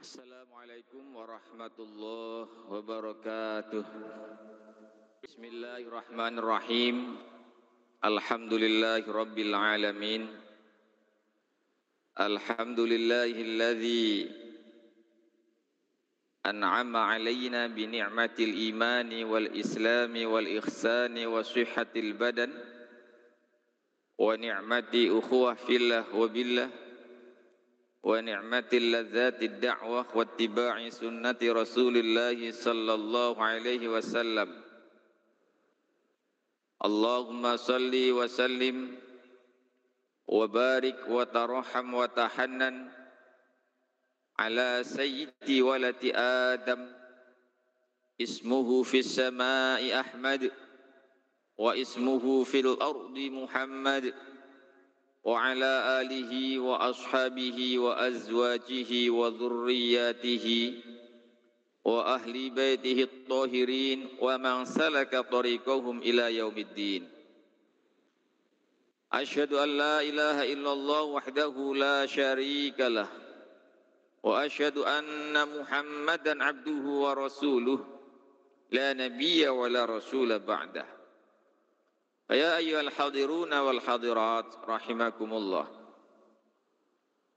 السلام عليكم ورحمة الله وبركاته بسم الله الرحمن الرحيم الحمد لله رب العالمين الحمد لله الذي أنعم علينا بنعمة الإيمان والإسلام والإخسان وصحة البدن ونعمة أخوة في الله وبالله ونعمة اللذات الدعوة واتباع سنة رسول الله صلى الله عليه وسلم. اللهم صل وسلم وبارك وترحم وتحنن على سيد ولد آدم. اسمه في السماء أحمد واسمه في الأرض محمد. وعلى آله وأصحابه وأزواجه وذرياته وأهل بيته الطاهرين ومن سلك طريقهم إلى يوم الدين. أشهد أن لا إله إلا الله وحده لا شريك له وأشهد أن محمدا عبده ورسوله لا نبي ولا رسول بعده. يا أيها الحاضرون والحاضرات رحمكم الله.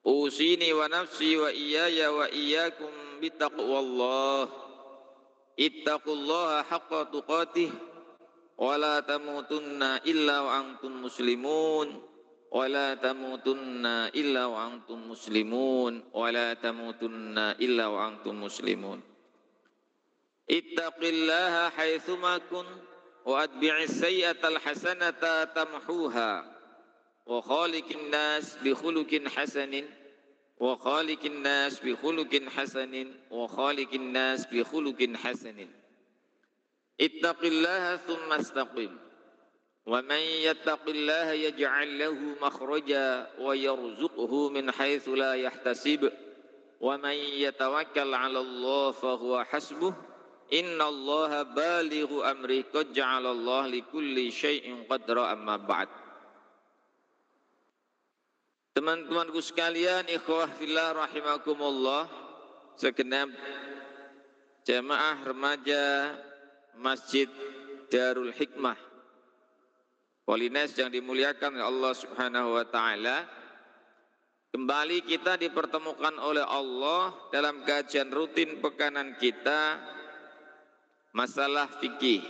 أوصيني ونفسي وإياي وإياكم بتقوى الله. اتقوا الله حق تقاته ولا تموتن إلا وأنتم مسلمون. ولا تموتن إلا وأنتم مسلمون. ولا تموتن إلا وأنتم مسلمون. اتق الله حيثما كنت وأتبع السيئة الحسنة تمحوها وخالق الناس بخلق حسن وخالق الناس بخلق حسن وخالق الناس بخلق حسن. اتق الله ثم استقم ومن يتق الله يجعل له مخرجا ويرزقه من حيث لا يحتسب ومن يتوكل على الله فهو حسبه. Inna Allah balighu amri qad Allah li kulli syai'in qadra amma ba'd. Teman-temanku sekalian, ikhwah fillah rahimakumullah, segenap jamaah remaja Masjid Darul Hikmah. Polines yang dimuliakan oleh Allah Subhanahu wa taala. Kembali kita dipertemukan oleh Allah dalam kajian rutin pekanan kita masalah fikih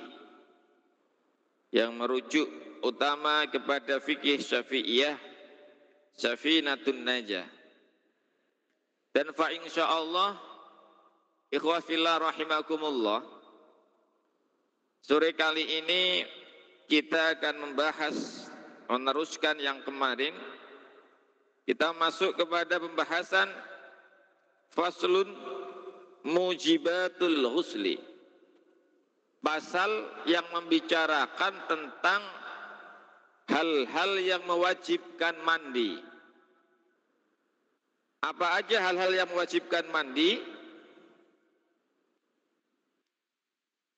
yang merujuk utama kepada fikih syafi'iyah syafinatun najah. Dan fa insyaallah ikhwah fillah rahimakumullah sore kali ini kita akan membahas meneruskan yang kemarin. Kita masuk kepada pembahasan faslun mujibatul husli pasal yang membicarakan tentang hal-hal yang mewajibkan mandi. Apa aja hal-hal yang mewajibkan mandi?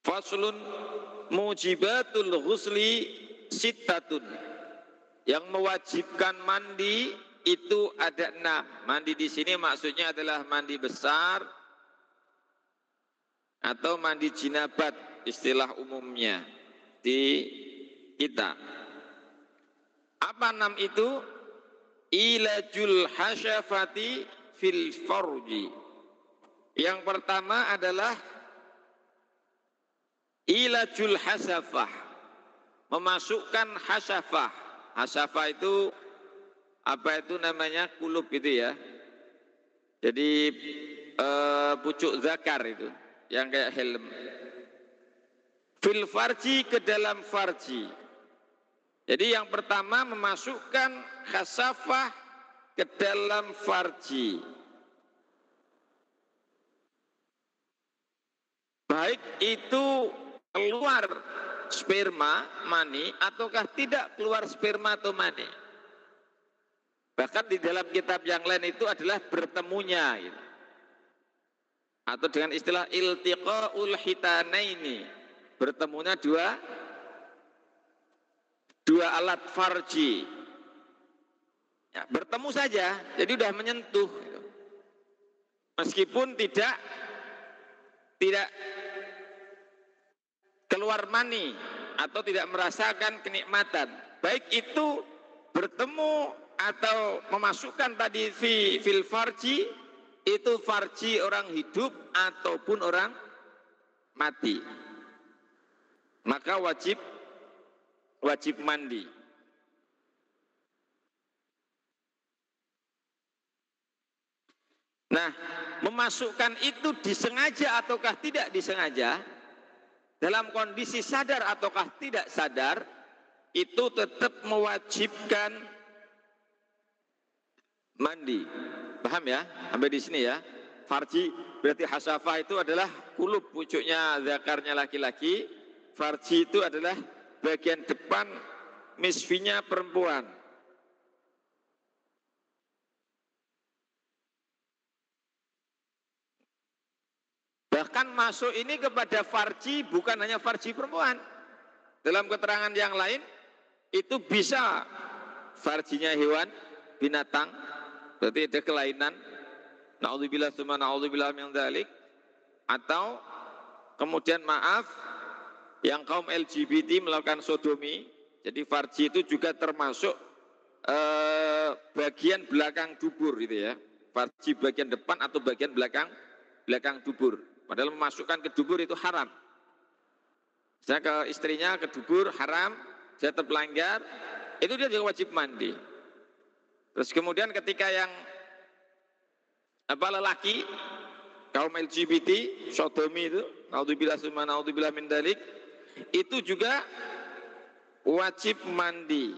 Faslun mujibatul ghusli sittatun. Yang mewajibkan mandi itu ada enam. Mandi di sini maksudnya adalah mandi besar atau mandi jinabat istilah umumnya di kita. Apa enam itu? Ilajul hasyafati fil farji. Yang pertama adalah ilajul hasafah. Memasukkan hasafah. Hasafah itu apa itu namanya kulub itu ya. Jadi uh, pucuk zakar itu yang kayak helm fil farji ke dalam farji. Jadi yang pertama memasukkan khasafah ke dalam farji. Baik itu keluar sperma, mani, ataukah tidak keluar sperma atau mani. Bahkan di dalam kitab yang lain itu adalah bertemunya. Gitu. Atau dengan istilah iltiqa'ul hitanaini bertemunya dua dua alat farji. Ya, bertemu saja jadi udah menyentuh meskipun tidak tidak keluar mani atau tidak merasakan kenikmatan. Baik itu bertemu atau memasukkan tadi fi fil farji itu farji orang hidup ataupun orang mati maka wajib wajib mandi Nah, memasukkan itu disengaja ataukah tidak disengaja, dalam kondisi sadar ataukah tidak sadar, itu tetap mewajibkan mandi. Paham ya? Sampai di sini ya. Farji berarti hasafa itu adalah kulub pucuknya zakarnya laki-laki. Farji itu adalah bagian depan misfinya perempuan. Bahkan masuk ini kepada farji bukan hanya farji perempuan. Dalam keterangan yang lain itu bisa farjinya hewan, binatang, berarti ada kelainan. Na'udzubillah summa na'udzubillah min dzalik atau kemudian maaf yang kaum LGBT melakukan sodomi. Jadi farji itu juga termasuk eh, bagian belakang dubur gitu ya. Farji bagian depan atau bagian belakang belakang dubur. Padahal memasukkan ke dubur itu haram. Saya ke istrinya ke dubur haram, saya terpelanggar, itu dia juga wajib mandi. Terus kemudian ketika yang apa lelaki kaum LGBT, sodomi itu, naudzubillah summa naudzubillah min dalik, itu juga wajib mandi.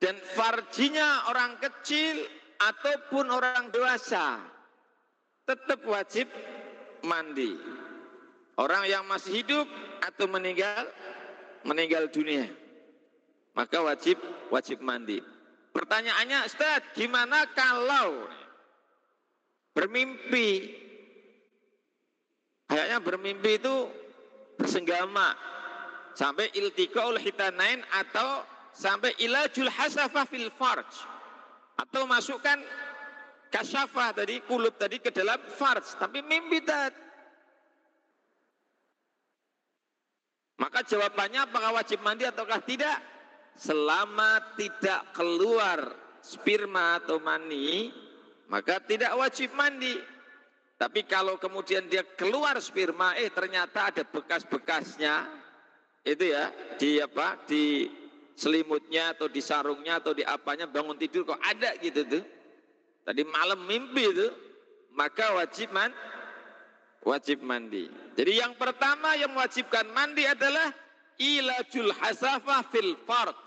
Dan farjinya orang kecil ataupun orang dewasa tetap wajib mandi. Orang yang masih hidup atau meninggal meninggal dunia. Maka wajib wajib mandi. Pertanyaannya, Ustaz, gimana kalau bermimpi? Kayaknya bermimpi itu bersenggama sampai iltiqaul hitanain atau sampai ilajul hasafah fil farj. Atau masukkan kasyafah tadi kulub tadi ke dalam farj tapi mimpi tadi maka jawabannya apakah wajib mandi ataukah tidak? Selama tidak keluar sperma atau mani maka tidak wajib mandi. Tapi kalau kemudian dia keluar sperma eh ternyata ada bekas-bekasnya itu ya di apa di selimutnya atau di sarungnya atau di apanya bangun tidur kok ada gitu tuh Tadi malam mimpi itu, maka wajib man, wajib mandi. Jadi yang pertama yang mewajibkan mandi adalah ilajul hasafah fil farj.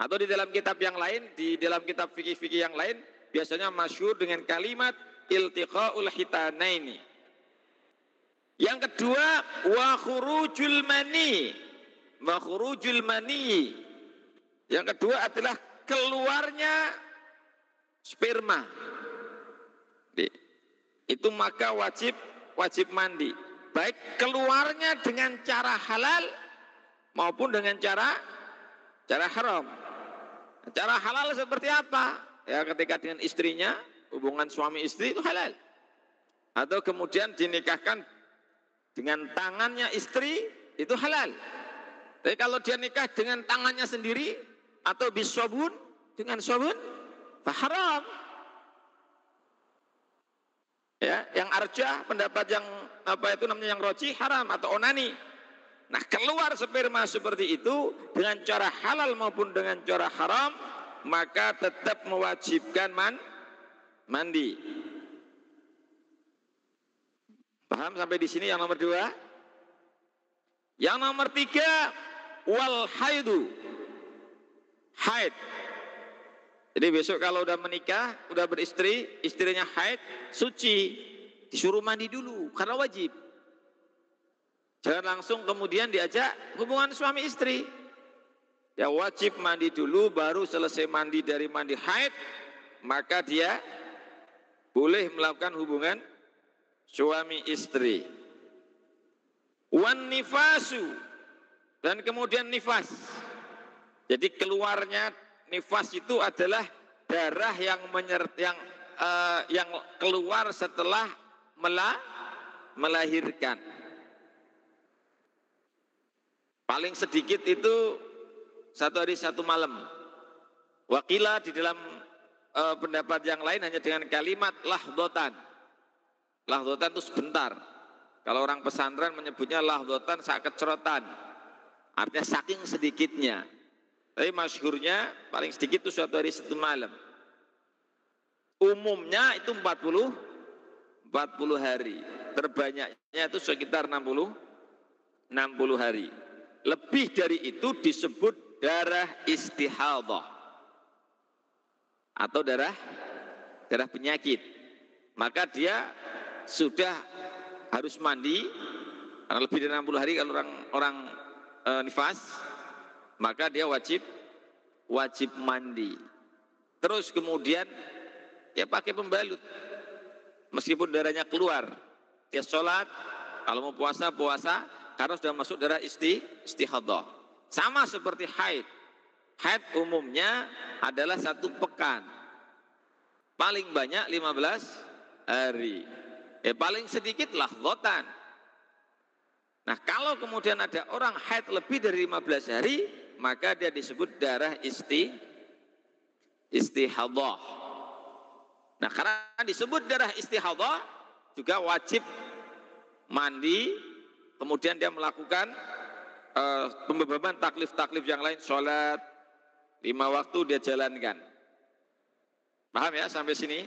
Atau di dalam kitab yang lain, di dalam kitab fikih-fikih yang lain, biasanya masyur dengan kalimat iltiqaul hitanaini. Yang kedua, wa khurujul mani. Wa khurujul mani. Yang kedua adalah keluarnya sperma. Itu maka wajib wajib mandi. Baik keluarnya dengan cara halal maupun dengan cara cara haram. Cara halal seperti apa? Ya ketika dengan istrinya, hubungan suami istri itu halal. Atau kemudian dinikahkan dengan tangannya istri itu halal. Tapi kalau dia nikah dengan tangannya sendiri atau bisobun dengan sobun haram. Ya, yang arja pendapat yang apa itu namanya yang roci haram atau onani. Nah keluar sperma seperti itu dengan cara halal maupun dengan cara haram maka tetap mewajibkan man, mandi. Paham sampai di sini yang nomor dua? Yang nomor tiga wal haidu. Haid jadi besok kalau udah menikah, udah beristri, istrinya haid, suci, disuruh mandi dulu karena wajib. Jangan langsung kemudian diajak hubungan suami istri. Ya wajib mandi dulu baru selesai mandi dari mandi haid, maka dia boleh melakukan hubungan suami istri. Wan nifasu dan kemudian nifas. Jadi keluarnya nifas itu adalah darah yang menyert yang uh, yang keluar setelah melah, melahirkan. Paling sedikit itu satu hari satu malam. Wakila di dalam uh, pendapat yang lain hanya dengan kalimat lahdotan. Lahdotan itu sebentar. Kalau orang pesantren menyebutnya lahdotan saat kecerotan. Artinya saking sedikitnya. Tapi masyhurnya paling sedikit itu suatu hari satu malam. Umumnya itu 40 40 hari. Terbanyaknya itu sekitar 60 60 hari. Lebih dari itu disebut darah istihadah atau darah darah penyakit. Maka dia sudah harus mandi karena lebih dari 60 hari kalau orang orang e, nifas maka dia wajib wajib mandi. Terus kemudian dia pakai pembalut meskipun darahnya keluar dia sholat kalau mau puasa puasa karena sudah masuk darah isti, istihadah. Sama seperti haid. Haid umumnya adalah satu pekan. Paling banyak 15 hari. Eh paling sedikit lah lotan. Nah kalau kemudian ada orang haid lebih dari 15 hari, maka dia disebut darah isti, istihadah. Nah karena disebut darah istihadah, juga wajib mandi kemudian dia melakukan uh, pembebanan taklif-taklif yang lain, sholat, lima waktu dia jalankan. Paham ya sampai sini?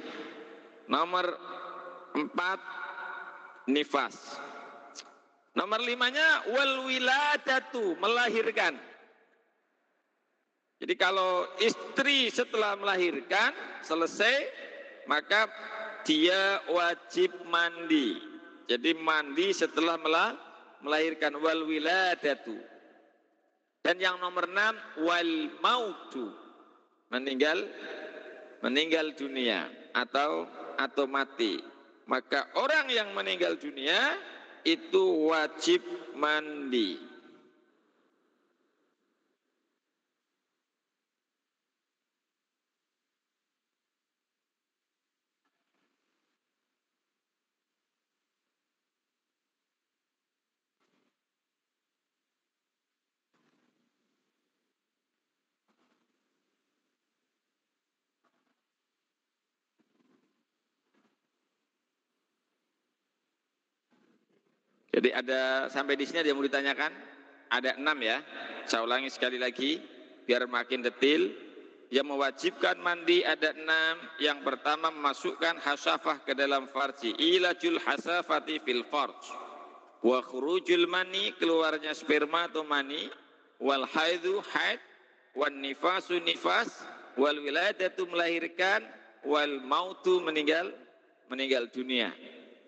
Nomor empat, nifas. Nomor limanya, wal wiladatu, melahirkan. Jadi kalau istri setelah melahirkan, selesai, maka dia wajib mandi. Jadi mandi setelah melahirkan wal wiladatu. Dan yang nomor enam wal mautu meninggal meninggal dunia atau atau mati. Maka orang yang meninggal dunia itu wajib mandi. Jadi ada sampai di sini ada yang mau ditanyakan? Ada enam ya. Saya ulangi sekali lagi biar makin detil. Yang mewajibkan mandi ada enam. Yang pertama memasukkan hasafah ke dalam farji. Ilajul hasafati fil farj. Wa khurujul mani keluarnya sperma atau mani. Wal haidu haid. Wan nifasu nifas. Wal wiladatu melahirkan. Wal mautu meninggal meninggal dunia.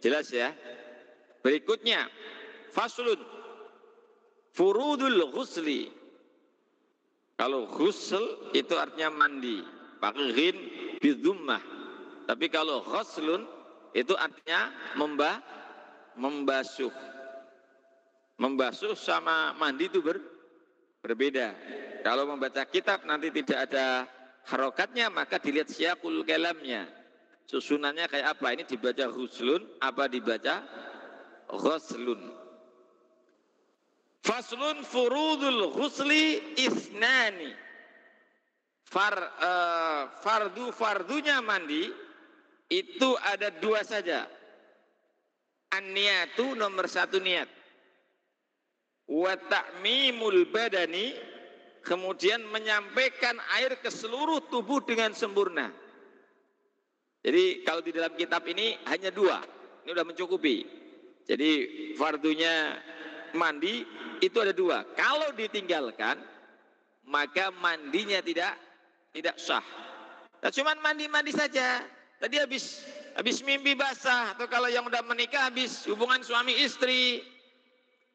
Jelas ya? Berikutnya, faslun furudul ghusli. Kalau ghusl itu artinya mandi, pakai ghin bidummah. Tapi kalau ghuslun itu artinya membah membasuh. Membasuh sama mandi itu ber, berbeda. Kalau membaca kitab nanti tidak ada harokatnya maka dilihat siakul kalamnya. Susunannya kayak apa? Ini dibaca ghuslun apa dibaca ghuslun. Faslun furudul ghusli isnani. Far, uh, fardu fardunya mandi itu ada dua saja. An-niyatu nomor satu niat. Wa ta'mimul badani kemudian menyampaikan air ke seluruh tubuh dengan sempurna. Jadi kalau di dalam kitab ini hanya dua, ini sudah mencukupi. Jadi fardunya mandi itu ada dua. Kalau ditinggalkan maka mandinya tidak tidak sah. Nah, cuman mandi-mandi saja. Tadi habis habis mimpi basah atau kalau yang udah menikah habis hubungan suami istri.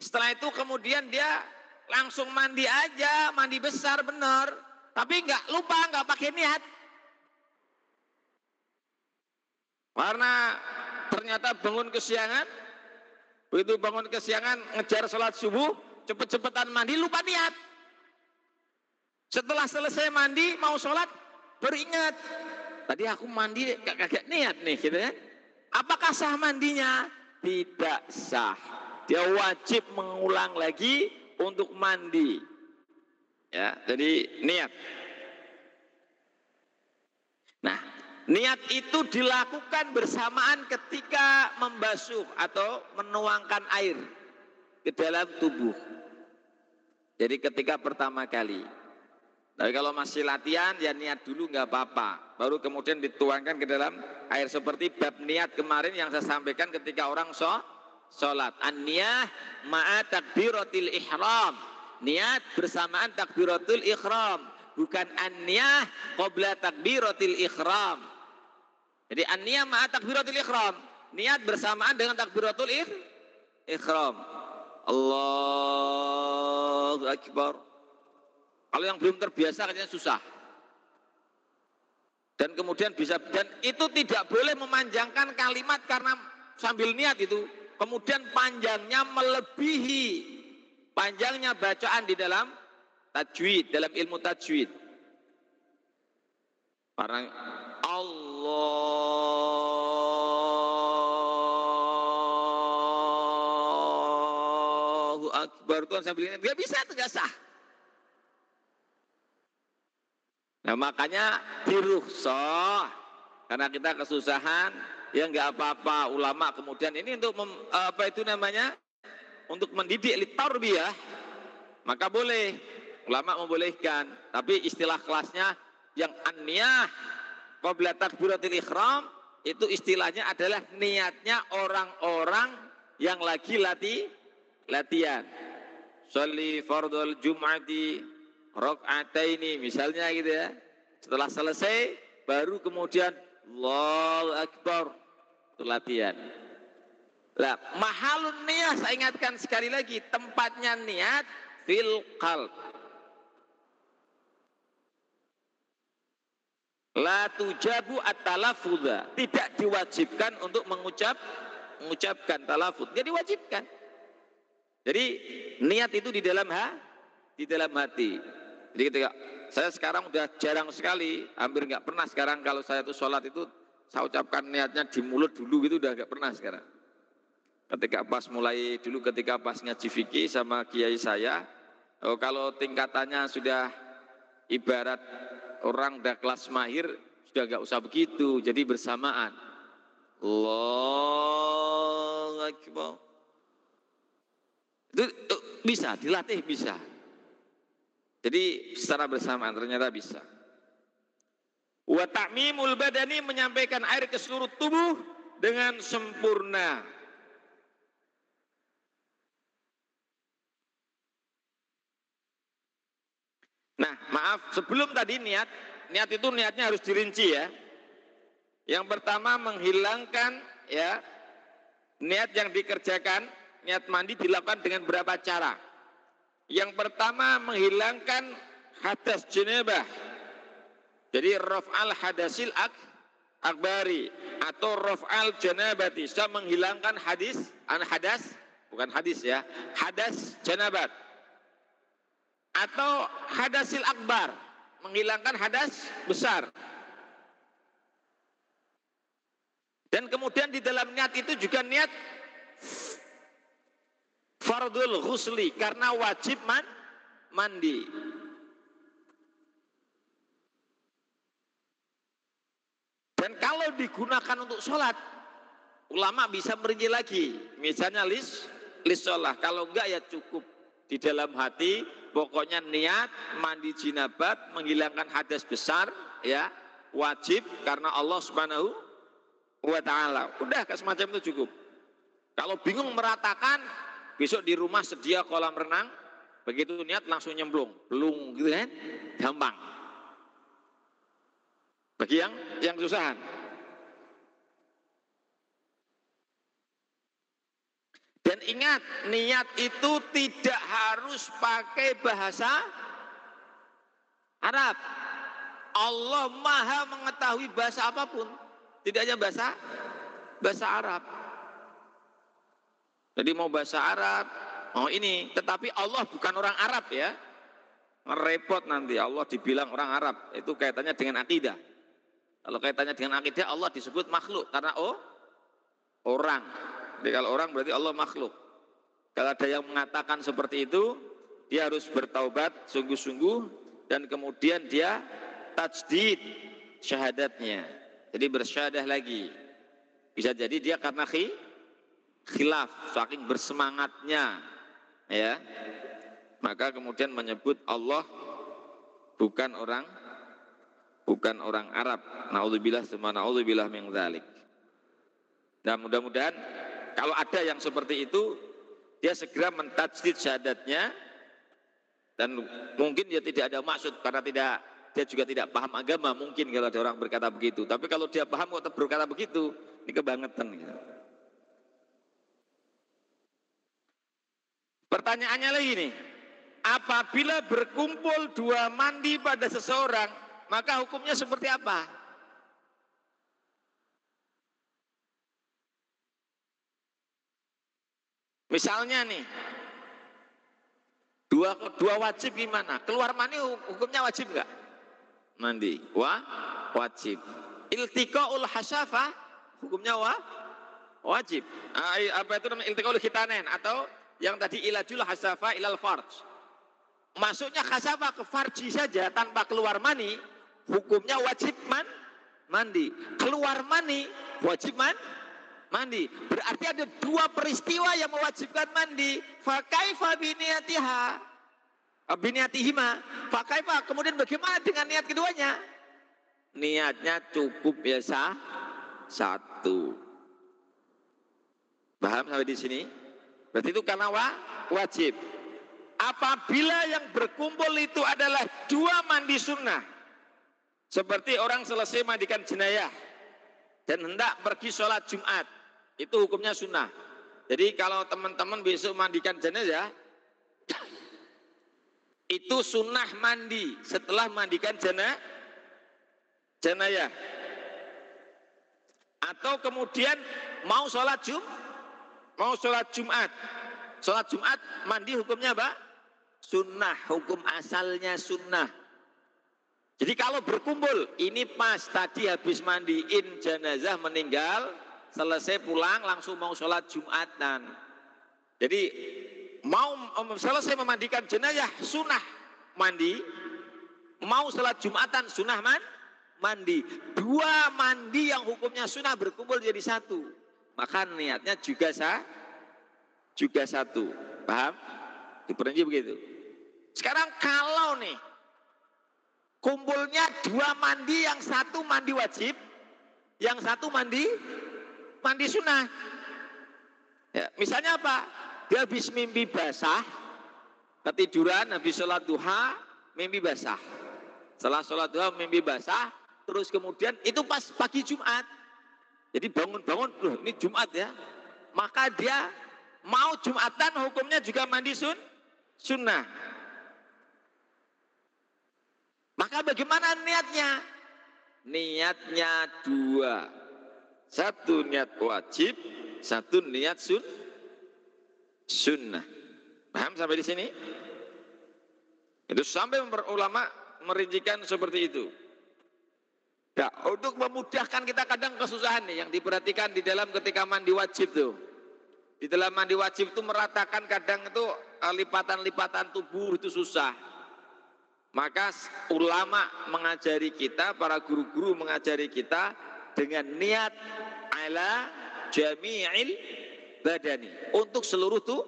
Setelah itu kemudian dia langsung mandi aja, mandi besar benar. Tapi nggak lupa, nggak pakai niat. Karena ternyata bangun kesiangan, Begitu bangun kesiangan, ngejar sholat subuh, cepet-cepetan mandi, lupa niat. Setelah selesai mandi, mau sholat, baru ingat. tadi aku mandi kagak niat nih gitu kan. Apakah sah mandinya? Tidak sah. Dia wajib mengulang lagi untuk mandi. Ya, jadi niat. Nah, niat itu dilakukan bersamaan ketika membasuh atau menuangkan air ke dalam tubuh. Jadi ketika pertama kali. Tapi kalau masih latihan ya niat dulu nggak apa-apa. Baru kemudian dituangkan ke dalam air seperti bab niat kemarin yang saya sampaikan ketika orang so, sholat. An-niyah ma'a takbiratil ihram. Niat bersamaan takbiratul ihram. Bukan an-niyah qabla takbiratil ihram. Jadi an-niyah ma'a takbiratul ihram. Niat bersamaan dengan takbiratul ihram. Allahu Akbar. Kalau yang belum terbiasa katanya susah. Dan kemudian bisa dan itu tidak boleh memanjangkan kalimat karena sambil niat itu. Kemudian panjangnya melebihi panjangnya bacaan di dalam tajwid, dalam ilmu tajwid. Orang Allahu Akbar. Tuhan sambil ini nggak bisa itu nggak sah. Nah makanya diruhsah karena kita kesusahan ya nggak apa-apa. Ulama kemudian ini untuk mem, apa itu namanya? Untuk mendidik litarbiyah maka boleh. Ulama membolehkan. Tapi istilah kelasnya yang aniyah qabla takbiratil ikhram itu istilahnya adalah niatnya orang-orang yang lagi latih latihan. Sholli fardul jum'ati ini misalnya gitu ya. Setelah selesai baru kemudian Allahu Akbar itu latihan. Nah, mahalun niat saya ingatkan sekali lagi tempatnya niat fil qalb. La tujabu at-talafudha. Tidak diwajibkan untuk mengucap mengucapkan talafud. Jadi wajibkan. Jadi niat itu di dalam ha, di dalam hati. Jadi ketika saya sekarang udah jarang sekali, hampir nggak pernah sekarang kalau saya tuh sholat itu saya ucapkan niatnya di mulut dulu gitu udah nggak pernah sekarang. Ketika pas mulai dulu ketika pas ngaji fikih sama kiai saya, oh, kalau tingkatannya sudah ibarat orang udah kelas mahir sudah nggak usah begitu, jadi bersamaan. Allah Akbar. Itu bisa dilatih bisa. Jadi secara bersamaan ternyata bisa. Wa ta'mimul badani menyampaikan air ke seluruh tubuh dengan sempurna. Nah, maaf, sebelum tadi niat, niat itu niatnya harus dirinci ya. Yang pertama menghilangkan ya niat yang dikerjakan, niat mandi dilakukan dengan berapa cara? Yang pertama menghilangkan hadas jenebah. Jadi raf'al hadasil ak akbari atau raf'al janabati. Sudah menghilangkan hadis, an hadas, bukan hadis ya, hadas janabat. Atau hadasil akbar, menghilangkan hadas besar. Dan kemudian di dalam niat itu juga niat fardul ghusli karena wajib man, mandi. Dan kalau digunakan untuk sholat, ulama bisa merinci lagi. Misalnya lis, lis sholat. Kalau enggak ya cukup di dalam hati. Pokoknya niat mandi jinabat, menghilangkan hadas besar, ya wajib karena Allah Subhanahu wa taala. Udah semacam itu cukup. Kalau bingung meratakan Besok di rumah sedia kolam renang, begitu niat langsung nyemplung, belum gitu kan? Gampang. Bagi yang yang kesusahan. Dan ingat, niat itu tidak harus pakai bahasa Arab. Allah maha mengetahui bahasa apa pun. Tidak hanya bahasa bahasa Arab. Jadi mau bahasa Arab, oh ini, tetapi Allah bukan orang Arab ya. Repot nanti Allah dibilang orang Arab, itu kaitannya dengan akidah. Kalau kaitannya dengan akidah Allah disebut makhluk karena oh orang. Jadi kalau orang berarti Allah makhluk. Kalau ada yang mengatakan seperti itu, dia harus bertaubat sungguh-sungguh dan kemudian dia tajdid syahadatnya. Jadi bersyahadah lagi. Bisa jadi dia karena khilaf, saking bersemangatnya ya. Maka kemudian menyebut Allah bukan orang bukan orang Arab. Nauzubillah semua nauzubillah min dzalik. Dan mudah-mudahan kalau ada yang seperti itu dia segera mentajdid syahadatnya dan mungkin dia tidak ada maksud karena tidak dia juga tidak paham agama mungkin kalau ada orang berkata begitu. Tapi kalau dia paham kok berkata begitu, ini kebangetan. Gitu. Pertanyaannya lagi nih, apabila berkumpul dua mandi pada seseorang, maka hukumnya seperti apa? Misalnya nih, dua dua wajib gimana? Keluar mandi hukumnya wajib nggak? Mandi, wah wajib. Iltiqaul hasafah hukumnya wah wajib. Apa itu namanya iltiqaul khitanen atau yang tadi ilajul hasafa ilal farj. Masuknya hasafa ke farji saja tanpa keluar mani, hukumnya wajib man, mandi. Keluar mani, wajib man, mandi. Berarti ada dua peristiwa yang mewajibkan mandi. Fakaifa biniatiha. Biniatihima. Fakaifa. Kemudian bagaimana dengan niat keduanya? Niatnya cukup biasa satu. Paham sampai di sini? Berarti itu karena wa, wajib. Apabila yang berkumpul itu adalah dua mandi sunnah. Seperti orang selesai mandikan jenayah. Dan hendak pergi sholat Jumat. Itu hukumnya sunnah. Jadi kalau teman-teman besok mandikan jenayah. Itu sunnah mandi. Setelah mandikan jenayah. Jenayah. Atau kemudian mau sholat Jumat Mau sholat Jumat. Sholat Jumat mandi hukumnya apa? Sunnah, hukum asalnya sunnah. Jadi kalau berkumpul, ini pas tadi habis mandiin jenazah meninggal, selesai pulang langsung mau sholat Jumatan. Jadi mau selesai memandikan jenazah sunnah mandi, mau sholat Jumatan sunnah man, mandi. Dua mandi yang hukumnya sunnah berkumpul jadi satu maka niatnya juga sah, juga satu. Paham? Diperinci begitu. Sekarang kalau nih kumpulnya dua mandi, yang satu mandi wajib, yang satu mandi mandi sunnah. Ya, misalnya apa? Dia habis mimpi basah, ketiduran habis sholat duha, mimpi basah. Setelah sholat duha mimpi basah, terus kemudian itu pas pagi Jumat, jadi bangun-bangun, loh ini Jumat ya. Maka dia mau Jumatan hukumnya juga mandi sun, sunnah. Maka bagaimana niatnya? Niatnya dua. Satu niat wajib, satu niat sun, sunnah. Paham sampai di sini? Itu sampai ulama merincikan seperti itu. Ya, untuk memudahkan kita kadang kesusahan nih yang diperhatikan di dalam ketika mandi wajib tuh. Di dalam mandi wajib itu meratakan kadang itu eh, lipatan-lipatan tubuh itu susah. Maka ulama mengajari kita, para guru-guru mengajari kita dengan niat ala jami'il badani untuk seluruh tuh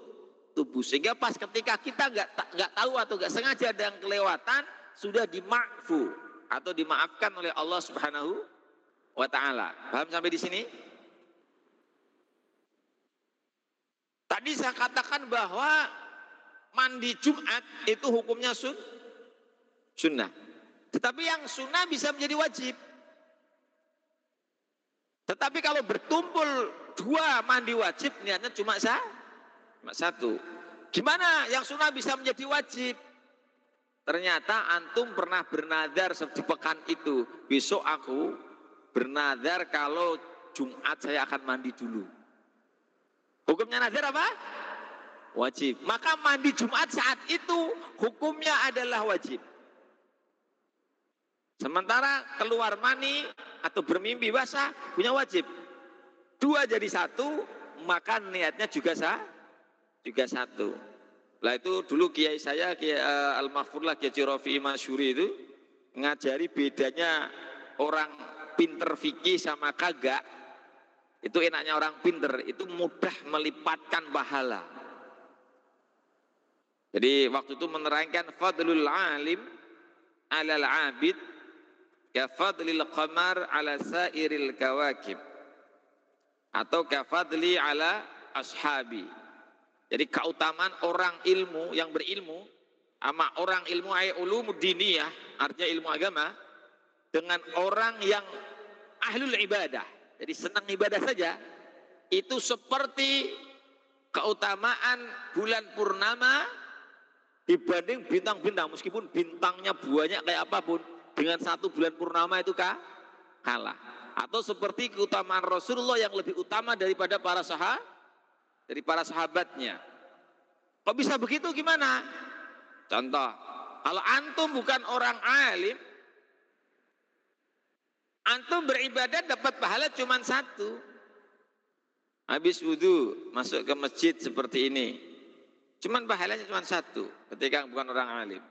tubuh sehingga pas ketika kita nggak nggak tahu atau nggak sengaja ada yang kelewatan sudah dimakfu atau dimaafkan oleh Allah Subhanahu wa taala. Paham sampai di sini? Tadi saya katakan bahwa mandi Jumat itu hukumnya sun sunnah. Tetapi yang sunnah bisa menjadi wajib. Tetapi kalau bertumpul dua mandi wajib niatnya cuma cuma satu. Gimana yang sunnah bisa menjadi wajib? Ternyata antum pernah bernadar di pekan itu. Besok aku bernadar kalau Jumat saya akan mandi dulu. Hukumnya nazar apa? Wajib. Maka mandi Jumat saat itu hukumnya adalah wajib. Sementara keluar mani atau bermimpi basah punya wajib. Dua jadi satu, maka niatnya juga sah, juga satu. Lah itu dulu kiai saya kiai uh, Al Mahfurlah Kiai Cirofi Masyuri itu ngajari bedanya orang pinter fikih sama kagak. Itu enaknya orang pinter, itu mudah melipatkan pahala. Jadi waktu itu menerangkan fadlul alim alal abid ka fadlil qamar ala sairil kawakib atau ka fadli ala ashabi. Jadi keutamaan orang ilmu yang berilmu sama orang ilmu ay ulum diniyah artinya ilmu agama dengan orang yang ahlul ibadah. Jadi senang ibadah saja itu seperti keutamaan bulan purnama dibanding bintang-bintang meskipun bintangnya banyak kayak apa pun dengan satu bulan purnama itu kah? kalah atau seperti keutamaan Rasulullah yang lebih utama daripada para sahabat dari para sahabatnya kok bisa begitu gimana contoh kalau antum bukan orang alim antum beribadah dapat pahala cuma satu habis wudhu masuk ke masjid seperti ini Cuman pahalanya cuma satu ketika bukan orang alim.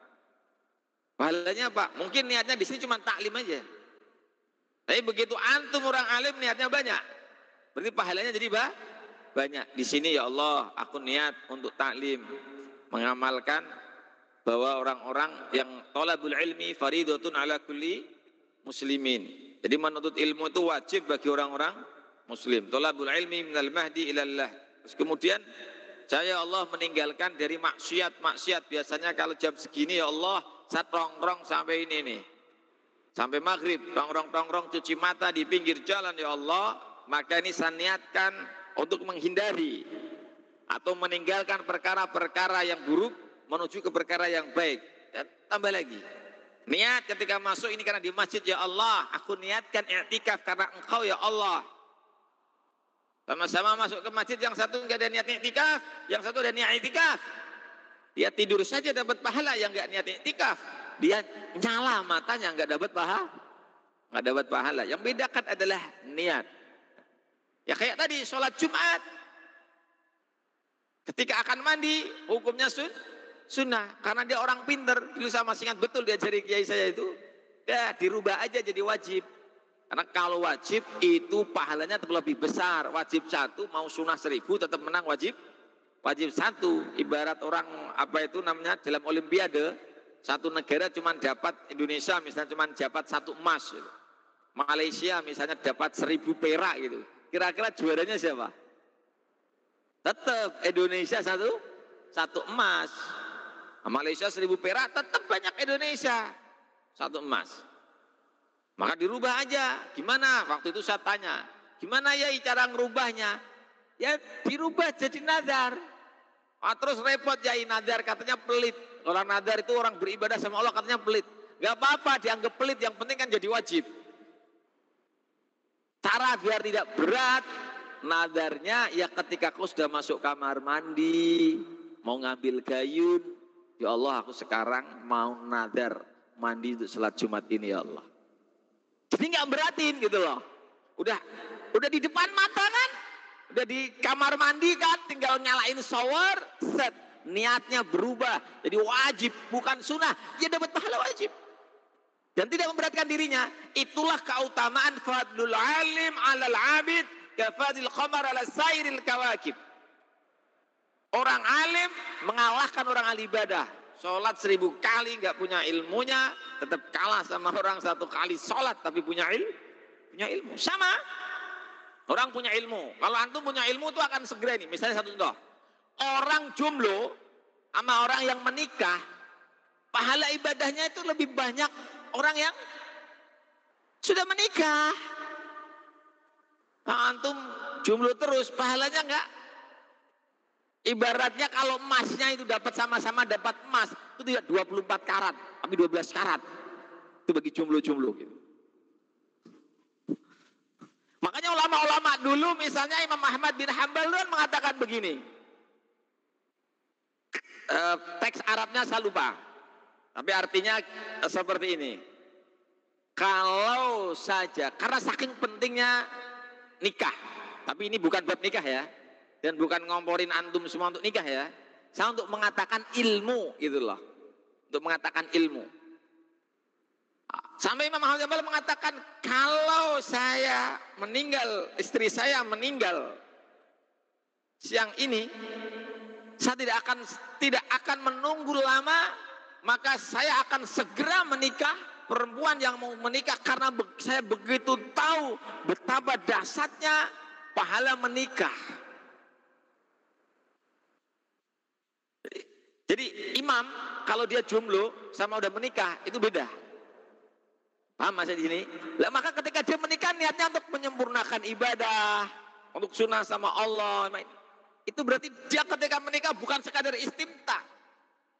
Pahalanya apa? Mungkin niatnya di sini cuma taklim aja. Tapi begitu antum orang alim niatnya banyak. Berarti pahalanya jadi bah? Banyak. Di sini ya Allah, aku niat untuk taklim, mengamalkan bahwa orang-orang yang tolabul ilmi faridotun ala kulli muslimin. Jadi menuntut ilmu itu wajib bagi orang-orang muslim. Tolabul ilmi minal mahdi ilallah. Terus kemudian saya Allah meninggalkan dari maksiat-maksiat. Biasanya kalau jam segini ya Allah, saya rongrong sampai ini nih. Sampai maghrib, rongrong-rongrong cuci mata di pinggir jalan ya Allah. Maka ini saya niatkan untuk menghindari atau meninggalkan perkara-perkara yang buruk menuju ke perkara yang baik. Dan tambah lagi. Niat ketika masuk ini karena di masjid ya Allah, aku niatkan i'tikaf karena engkau ya Allah. Sama-sama masuk ke masjid, yang satu nggak ada niat iktikaf, yang satu ada niat iktikaf. Dia tidur saja dapat pahala, yang nggak niat iktikaf. Dia nyala matanya nggak dapat pahala, nggak dapat pahala. Yang bedakan adalah niat. Ya kayak tadi sholat Jumat. Ketika akan mandi, hukumnya sun, sunnah. Karena dia orang pinter, dulu sama ingat betul diajari kiai saya itu. Ya dirubah aja jadi wajib. Karena kalau wajib itu pahalanya lebih besar. Wajib satu mau sunnah seribu tetap menang wajib. Wajib satu. Ibarat orang apa itu namanya dalam olimpiade. Satu negara cuma dapat Indonesia misalnya cuma dapat satu emas. Gitu. Malaysia misalnya dapat seribu perak gitu. Kira-kira juaranya siapa? Tetap Indonesia satu satu emas. Malaysia seribu perak tetap banyak Indonesia satu emas. Maka dirubah aja. Gimana? Waktu itu saya tanya, gimana ya cara ngerubahnya? Ya dirubah jadi nazar. Ah, terus repot ya nazar katanya pelit. Orang nazar itu orang beribadah sama Allah katanya pelit. Gak apa-apa dianggap pelit, yang penting kan jadi wajib. Cara biar tidak berat, nadarnya ya ketika kau sudah masuk kamar mandi, mau ngambil gayun, ya Allah aku sekarang mau nadar mandi untuk sholat Jumat ini ya Allah. Jadi nggak beratin gitu loh. Udah udah di depan mata kan? Udah di kamar mandi kan? Tinggal nyalain shower, set. Niatnya berubah. Jadi wajib, bukan sunnah. Dia dapat pahala wajib. Dan tidak memberatkan dirinya. Itulah keutamaan fadlul alim alal abid kafadil qamar ala sairil kawakib. Orang alim mengalahkan orang ahli ibadah. Sholat seribu kali nggak punya ilmunya, tetap kalah sama orang satu kali sholat tapi punya ilmu. Punya ilmu. Sama. Orang punya ilmu. Kalau antum punya ilmu itu akan segera nih. Misalnya satu contoh. Orang jomblo sama orang yang menikah, pahala ibadahnya itu lebih banyak orang yang sudah menikah. Nah, antum jomblo terus, pahalanya enggak Ibaratnya kalau emasnya itu dapat sama-sama dapat emas, itu tidak 24 karat, tapi 12 karat. Itu bagi jomblo-jomblo gitu. Makanya ulama-ulama dulu misalnya Imam Ahmad bin Hambal kan mengatakan begini. E, teks Arabnya saya lupa. Tapi artinya e, seperti ini. kalau saja karena saking pentingnya nikah. Tapi ini bukan bab nikah ya. Dan bukan ngomporin antum semua untuk nikah ya. Saya untuk mengatakan ilmu gitu loh. Untuk mengatakan ilmu. Sampai Imam Ahmad Jambal mengatakan kalau saya meninggal, istri saya meninggal siang ini, saya tidak akan tidak akan menunggu lama, maka saya akan segera menikah perempuan yang mau menikah karena saya begitu tahu betapa dasarnya pahala menikah. Jadi, imam kalau dia jomblo sama udah menikah itu beda. Paham masih di sini? Lah maka ketika dia menikah niatnya untuk menyempurnakan ibadah, untuk sunnah sama Allah. Itu berarti dia ketika menikah bukan sekadar istimta,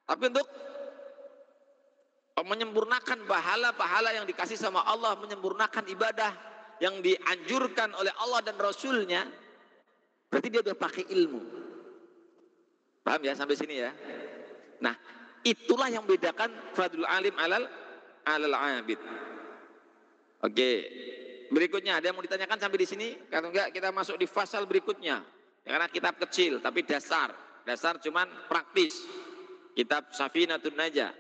tapi untuk menyempurnakan pahala-pahala yang dikasih sama Allah, menyempurnakan ibadah yang dianjurkan oleh Allah dan Rasulnya, berarti dia sudah pakai ilmu. Paham ya sampai sini ya? Nah, itulah yang membedakan fadlul alim alal alal abid. Oke. Berikutnya ada yang mau ditanyakan sampai di sini? Kalau enggak kita masuk di fasal berikutnya. Karena kitab kecil tapi dasar. Dasar cuman praktis. Kitab Safinatun Najah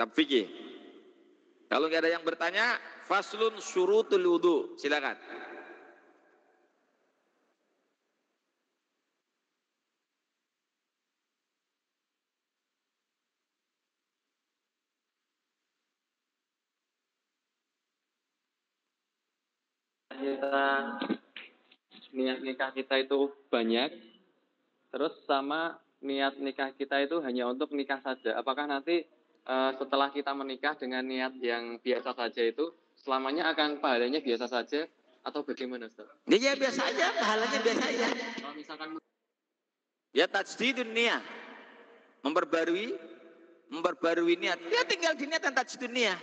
kitab fikih. Kalau nggak ada yang bertanya, faslun syurutul wudu. Silakan. kita niat nikah kita itu banyak terus sama niat nikah kita itu hanya untuk nikah saja apakah nanti uh, setelah kita menikah dengan niat yang biasa saja itu selamanya akan pahalanya biasa saja atau bagaimana Ustaz? Ya, ya biasa aja, pahalanya biasa aja. Kalau misalkan ya tajdidun niat. Memperbarui memperbarui niat. Ya tinggal di niat dan tajdidun niat.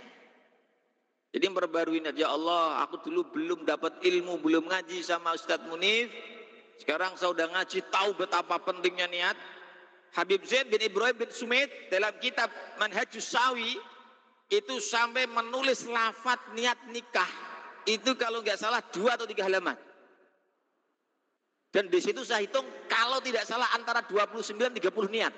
Jadi memperbarui niat, ya Allah, aku dulu belum dapat ilmu, belum ngaji sama Ustadz Munif. Sekarang saya udah ngaji, tahu betapa pentingnya niat. Habib Zaid bin Ibrahim bin Sumit dalam kitab Manhajus Sawi itu sampai menulis lafat niat nikah itu kalau nggak salah dua atau tiga halaman. Dan di situ saya hitung kalau tidak salah antara 29 30 niat.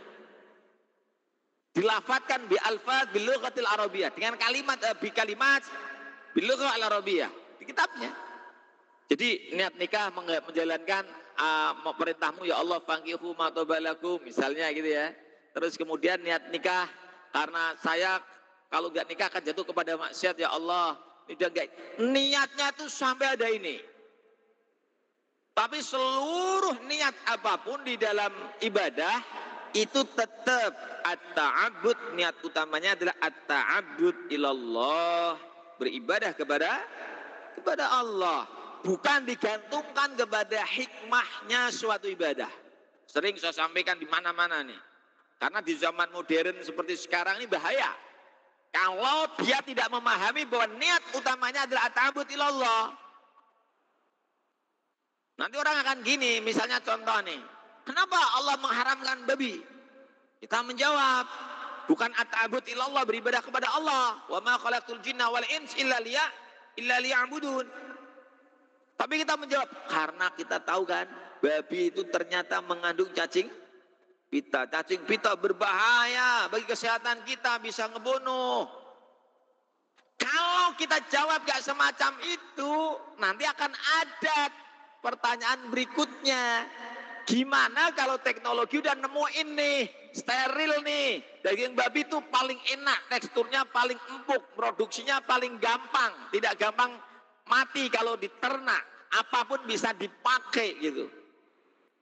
Dilafatkan bi alfaz bil lughatil arabiyah dengan kalimat eh, bi kalimat bil al arabiyah di kitabnya. Jadi niat nikah menjalankan uh, perintahmu ya Allah fangkihu matobalakum misalnya gitu ya. Terus kemudian niat nikah karena saya kalau nggak nikah akan jatuh kepada maksiat ya Allah. Tidak enggak niatnya tuh sampai ada ini. Tapi seluruh niat apa pun di dalam ibadah itu tetap at-ta'abbud niat utamanya adalah at-ta'abbud ilallah beribadah kepada kepada Allah bukan digantungkan kepada hikmahnya suatu ibadah. Sering saya sampaikan di mana-mana nih. Karena di zaman modern seperti sekarang ini bahaya. Kalau dia tidak memahami bahwa niat utamanya adalah atabut ilallah. Nanti orang akan gini, misalnya contoh nih. Kenapa Allah mengharamkan babi? Kita menjawab, bukan atabut ilallah beribadah kepada Allah. Wa ma khalaqtul jinna wal ins illa liya illa. Tapi kita menjawab, karena kita tahu kan, babi itu ternyata mengandung cacing pita. Cacing pita berbahaya bagi kesehatan kita, bisa ngebunuh. Kalau kita jawab gak semacam itu, nanti akan ada pertanyaan berikutnya. Gimana kalau teknologi udah nemu ini, steril nih. Daging babi itu paling enak, teksturnya paling empuk, produksinya paling gampang, tidak gampang mati kalau diternak, apa pun bisa dipakai gitu.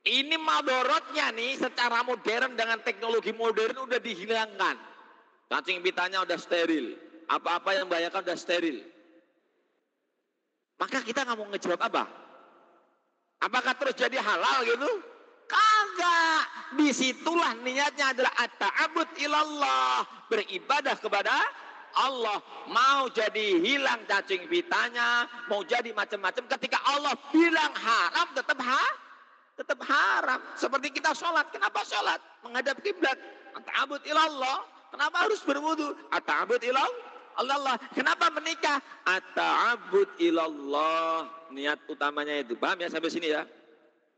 Ini madorotnya nih secara modern dengan teknologi modern udah dihilangkan. Cacing pitanya udah steril. Apa-apa yang membahayakan udah steril. Maka kita nggak mau ngejawab apa? Apakah terus jadi halal gitu? Kagak. Di situlah niatnya adalah at-ta'abud ilallah. Beribadah kepada Allah mau jadi hilang cacing pitanya, mau jadi macam-macam. Ketika Allah bilang haram, tetap ha, tetap haram. Seperti kita sholat, kenapa sholat? Menghadap kiblat. Ta'abud ilallah. Kenapa harus berwudu? Ta'abud ilallah. Allah. Kenapa menikah? Ata'abud ilallah. Niat utamanya itu. Paham ya sampai sini ya?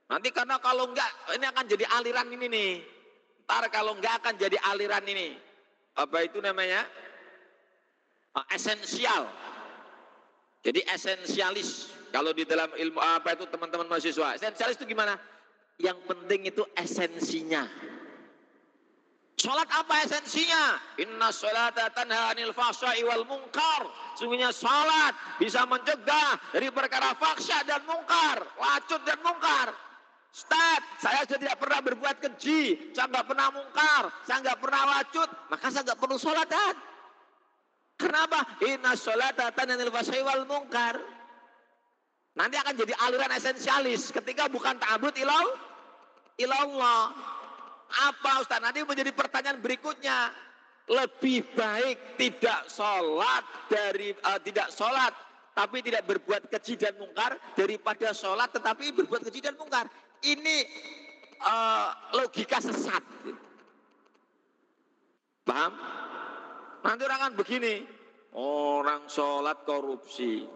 Nanti karena kalau enggak, ini akan jadi aliran ini nih. Ntar kalau enggak akan jadi aliran ini. Apa itu namanya? Uh, esensial. Jadi esensialis. Kalau di dalam ilmu apa itu teman-teman mahasiswa. Esensialis itu gimana? Yang penting itu esensinya. Sholat apa esensinya? Inna sholata tanha anil fahsya'i wal mungkar. Sungguhnya sholat bisa mencegah dari perkara faksa dan mungkar. Lacut dan mungkar. Ustaz, saya sudah tidak pernah berbuat keji. Saya nggak pernah mungkar. Saya nggak pernah lacut. Maka saya nggak perlu sholatan. Kenapa? Inna sholata fahsya'i wal mungkar. Nanti akan jadi aliran esensialis ketika bukan ta'abud ilau ilallah. Apa Ustaz? Nanti menjadi pertanyaan berikutnya. Lebih baik tidak sholat dari uh, tidak sholat tapi tidak berbuat keji dan mungkar daripada sholat tetapi berbuat keji dan mungkar. Ini uh, logika sesat. Paham? Nanti orang kan begini, orang sholat korupsi.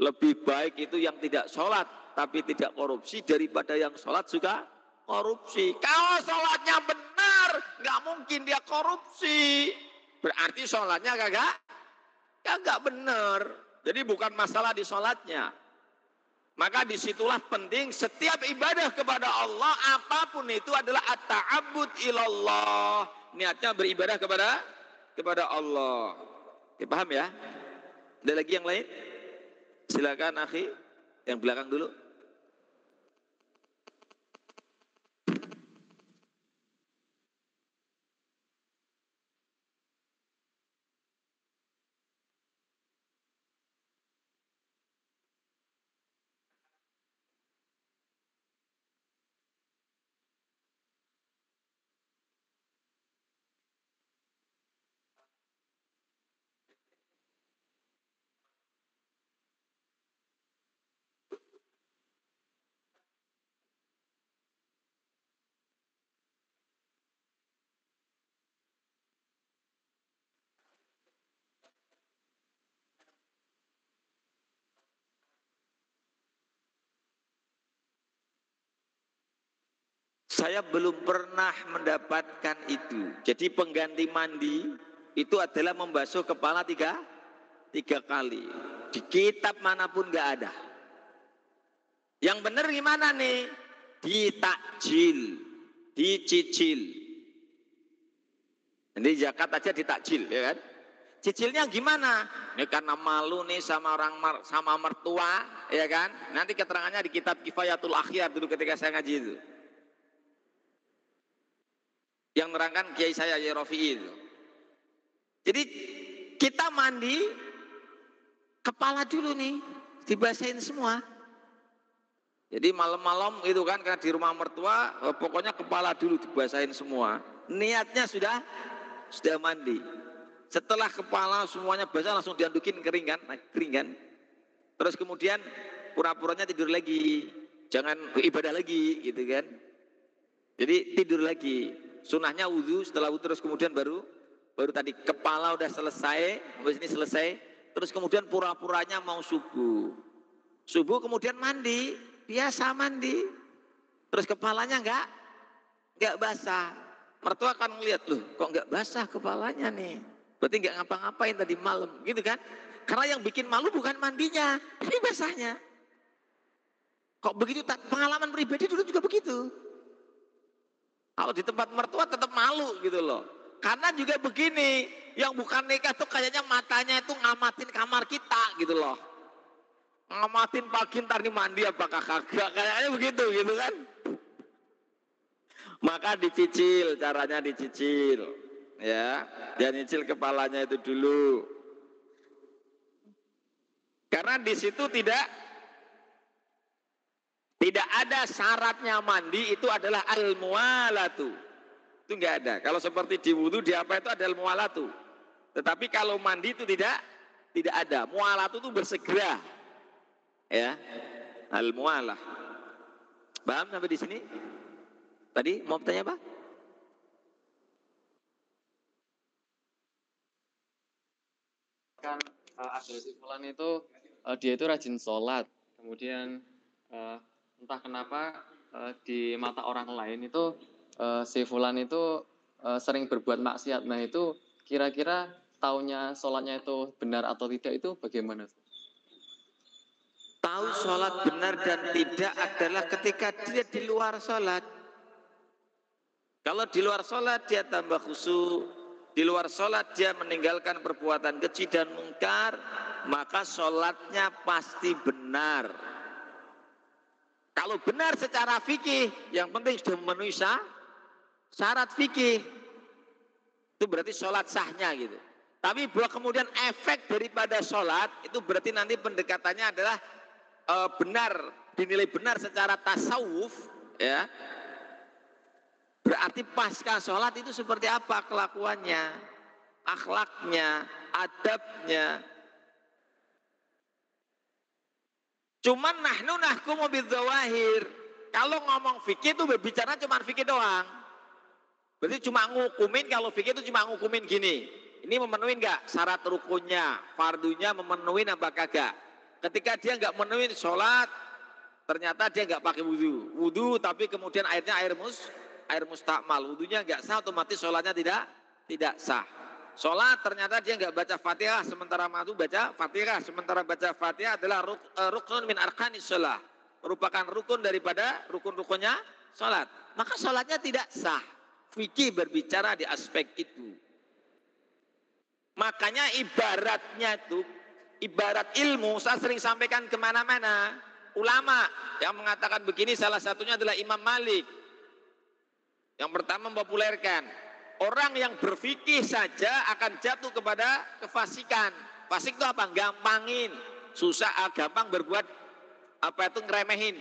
Lebih baik itu yang tidak sholat tapi tidak korupsi daripada yang sholat juga korupsi. Kalau sholatnya benar, nggak mungkin dia korupsi. Berarti sholatnya kagak, kagak benar. Jadi bukan masalah di sholatnya. Maka di situlah penting setiap ibadah kepada Allah apa pun itu adalah at-ta'abbud ilallah. Niatnya beribadah kepada kepada Allah. Oke, paham ya? Ada lagi yang lain? Silakan akhi yang belakang dulu. Saya belum pernah mendapatkan itu. Jadi pengganti mandi itu adalah membasuh kepala tiga, tiga kali. Di kitab mana pun nggak ada. Yang benar gimana nih? Ditakjil, dicicil. Ini zakat aja ditakjil, ya kan? Cicilnya gimana? Ini karena malu nih sama orang sama mertua, ya kan? Nanti keterangannya di kitab Kifayatul Akhyar dulu ketika saya ngaji itu yang nerangkan kiai saya Yai Rofi itu. Jadi kita mandi kepala dulu nih, dibasahin semua. Jadi malam-malam itu kan karena di rumah mertua, eh, pokoknya kepala dulu dibasahin semua. Niatnya sudah sudah mandi. Setelah kepala semuanya basah langsung diandukin kering kan, kering kan. Terus kemudian pura-puranya tidur lagi, jangan ibadah lagi gitu kan. Jadi tidur lagi. Sunahnya wudhu, setelah wudhu terus kemudian baru baru tadi kepala udah selesai, habis ini selesai, terus kemudian pura-puranya mau subuh. Subuh kemudian mandi, biasa mandi. Terus kepalanya enggak enggak basah. Mertua akan ngeliat loh, kok enggak basah kepalanya nih. Berarti enggak ngapa-ngapain tadi malam, gitu kan? Karena yang bikin malu bukan mandinya, ini basahnya. Kok begitu? Pengalaman pribadi dulu juga begitu. Kalau di tempat mertua tetap malu gitu loh. Karena juga begini, yang bukan nikah tuh kayaknya matanya itu ngamatin kamar kita gitu loh. Ngamatin pagi ntar nih mandi apakah kagak, kayaknya begitu gitu kan. Maka dicicil, caranya dicicil. Ya, dia nyicil kepalanya itu dulu. Karena di situ tidak tidak ada syaratnya mandi itu adalah al-mualatu. Itu enggak ada. Kalau seperti di wudhu di apa itu ada al-mualatu. Tetapi kalau mandi itu tidak tidak ada. Mualatu itu bersegera. Ya. Al-mualah. Paham sampai di sini? Tadi mau bertanya apa? kan uh, Fulan itu uh, dia itu rajin sholat, kemudian uh, entah kenapa uh, di mata orang lain itu uh, si Fulan itu uh, sering berbuat maksiat. Nah itu kira-kira taunya sholatnya itu benar atau tidak itu bagaimana? Tahu sholat benar dan tidak adalah ketika dia di luar sholat. Kalau di luar sholat dia tambah khusyuk, di luar sholat dia meninggalkan perbuatan keji dan mungkar, maka sholatnya pasti benar. Kalau benar secara fikih, yang penting sudah memenuhi syarat fikih. Itu berarti sholat sahnya gitu. Tapi bahwa kemudian efek daripada sholat itu berarti nanti pendekatannya adalah e, benar dinilai benar secara tasawuf ya berarti pasca sholat itu seperti apa kelakuannya akhlaknya adabnya cuman nahnu nahkumu bidzawahir kalau ngomong fikih itu berbicara cuma fikih doang berarti cuma ngukumin kalau fikih itu cuma ngukumin gini ini memenuhi enggak syarat rukunnya fardunya memenuhi apa kagak Ketika dia nggak memenuhi sholat, ternyata dia nggak pakai wudhu. Wudhu tapi kemudian airnya air mus, air mustakmal. Wudhunya nggak sah, otomatis sholatnya tidak tidak sah. Sholat ternyata dia nggak baca fatihah, sementara madu baca fatihah. Sementara baca fatihah adalah uh, rukun min arkanis sholat. Merupakan rukun daripada rukun-rukunnya sholat. Maka sholatnya tidak sah. Fikih berbicara di aspek itu. Makanya ibaratnya itu ibarat ilmu, saya sering sampaikan ke mana-mana. Ulama yang mengatakan begini salah satunya adalah Imam Malik. Yang pertama mempopulerkan. Orang yang berfikih saja akan jatuh kepada kefasikan. Fasik itu apa? Gampangin. Susah, ah, gampang berbuat apa itu ngeremehin.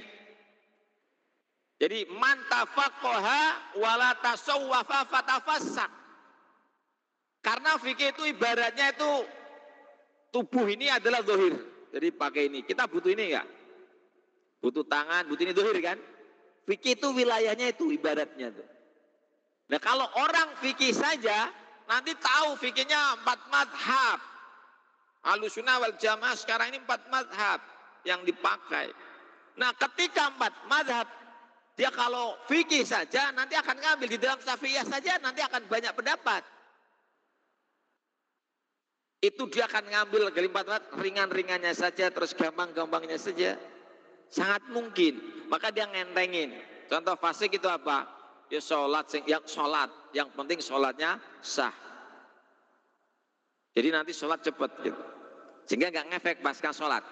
Jadi mantafakoha wala tasawwafa. Karena fikih itu ibaratnya itu tubuh ini adalah zohir. Jadi pakai ini. Kita butuh ini enggak? Butuh tangan, butuh ini zohir kan? Fikih itu wilayahnya itu ibaratnya tuh. Nah kalau orang fikih saja, nanti tahu fikihnya empat madhab. Alusuna wal jamaah sekarang ini empat madhab yang dipakai. Nah ketika empat madhab, dia kalau fikih saja nanti akan ngambil di dalam syafi'iyah saja nanti akan banyak pendapat. Itu dia akan ngambil kelimpat ringan-ringannya saja terus gampang-gampangnya saja. Sangat mungkin. Maka dia ngentengin. Contoh fasik itu apa ya sholat yang sholat. Yang penting sholatnya sah. Jadi nanti sholat cepat gitu. Sehingga nggak ngefek pasca sholat.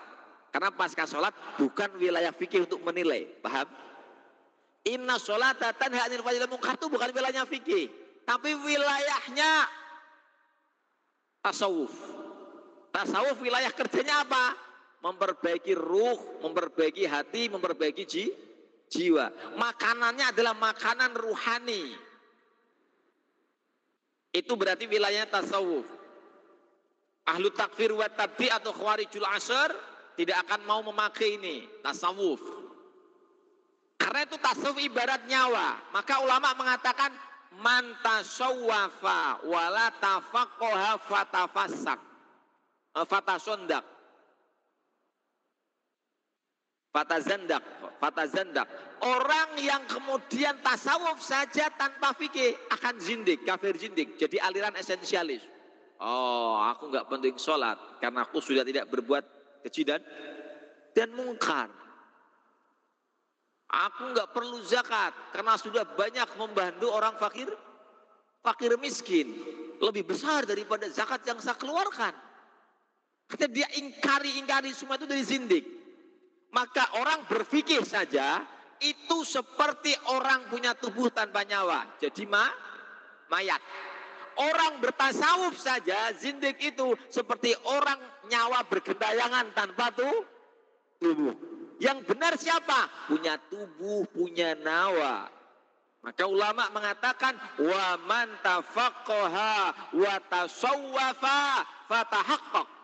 Karena pasca sholat bukan wilayah fikih untuk menilai paham? Inna sholat tanha anil fajr munkar itu bukan wilayahnya fikih tapi wilayahnya tasawuf. Tasawuf wilayah kerjanya apa? Memperbaiki ruh, memperbaiki hati, memperbaiki ji, jiwa. Makanannya adalah makanan ruhani. Itu berarti wilayahnya tasawuf. Ahlu takfir wa tabdi atau khawarijul asr tidak akan mau memakai ini, tasawuf. Karena itu tasawuf ibarat nyawa. Maka ulama mengatakan man tasawwafa wala tafaqqaha fatafassak eh, fatasondak fatazandak fatazandak orang yang kemudian tasawuf saja tanpa fikih akan zindik kafir zindik jadi aliran esensialis oh aku nggak penting sholat karena aku sudah tidak berbuat keji dan mungkar Aku nggak perlu zakat karena sudah banyak membantu orang fakir, fakir miskin. Lebih besar daripada zakat yang saya keluarkan. Kata dia ingkari-ingkari semua itu dari zindik. Maka orang berpikir saja itu seperti orang punya tubuh tanpa nyawa. Jadi ma, mayat. Orang bertasawuf saja zindik itu seperti orang nyawa bergentayangan tanpa tubuh. Yang benar siapa? Punya tubuh, punya nawa. Maka ulama mengatakan wa man tafaqqaha wa tasawwafa fatahaqqaq.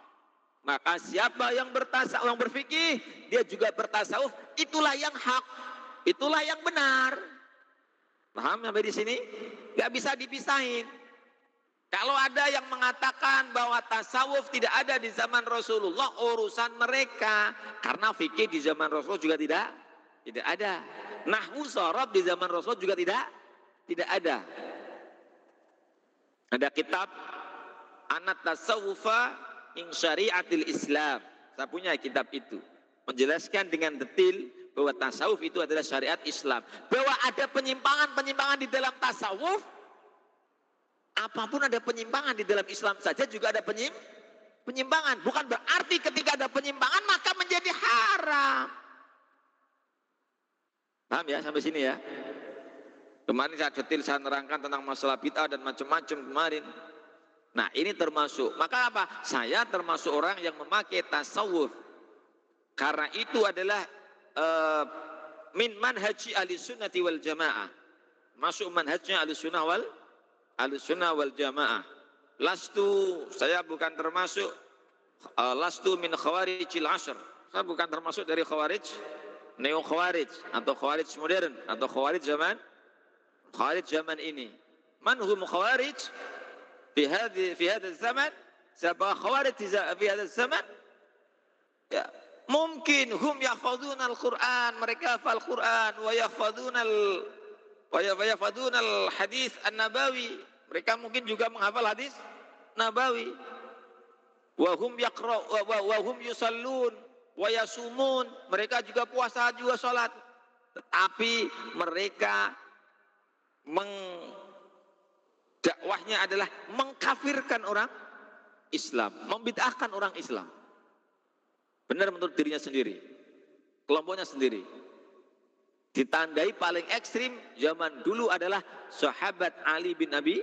Maka siapa yang bertasawuf yang berfikih, dia juga bertasawuf, itulah yang hak. Itulah yang benar. Paham sampai di sini? Gak bisa dipisahin. Kalau ada yang mengatakan bahwa tasawuf tidak ada di zaman Rasulullah, urusan mereka. Karena fikih di zaman Rasul juga tidak tidak ada. Nahwu sorab di zaman Rasul juga tidak tidak ada. Ada kitab Anat Tasawufa in Syariatil Islam. Saya punya kitab itu. Menjelaskan dengan detil bahwa tasawuf itu adalah syariat Islam. Bahwa ada penyimpangan-penyimpangan di dalam tasawuf Apa pun ada penyimpangan di dalam Islam saja juga ada penyim, penyimpangan. Bukan berarti ketika ada penyimpangan maka menjadi haram. Paham ya sampai sini ya? Kemarin saya detil saya nerangkan tentang masalah bid'ah dan macam-macam kemarin. Nah ini termasuk. Maka apa? Saya termasuk orang yang memakai tasawuf. Karena itu adalah uh, min manhaji ahli sunnati wal jamaah. Masuk manhajnya ahli sunnah wal Ahlussunnah wal Jamaah. Lastu saya bukan termasuk uh, lastu min khawarijil asr. Saya bukan termasuk dari khawarij neo khawarij atau khawarij modern atau khawarij zaman khawarij zaman ini. Man hum khawarij fi hadhi fi hadha zaman? Siapa khawarij fi hadha zaman? Ya, mungkin hum yahfazun al-Quran, mereka hafal Quran wa yahfazun al wa yafadun al hadis an nabawi mereka mungkin juga menghafal hadis nabawi wa hum yaqra wa hum yusallun wa yasumun mereka juga puasa juga salat tetapi mereka dakwahnya adalah mengkafirkan orang Islam, membid'ahkan orang Islam. Benar menurut dirinya sendiri, kelompoknya sendiri. Ditandai paling ekstrim zaman dulu adalah sahabat Ali bin Abi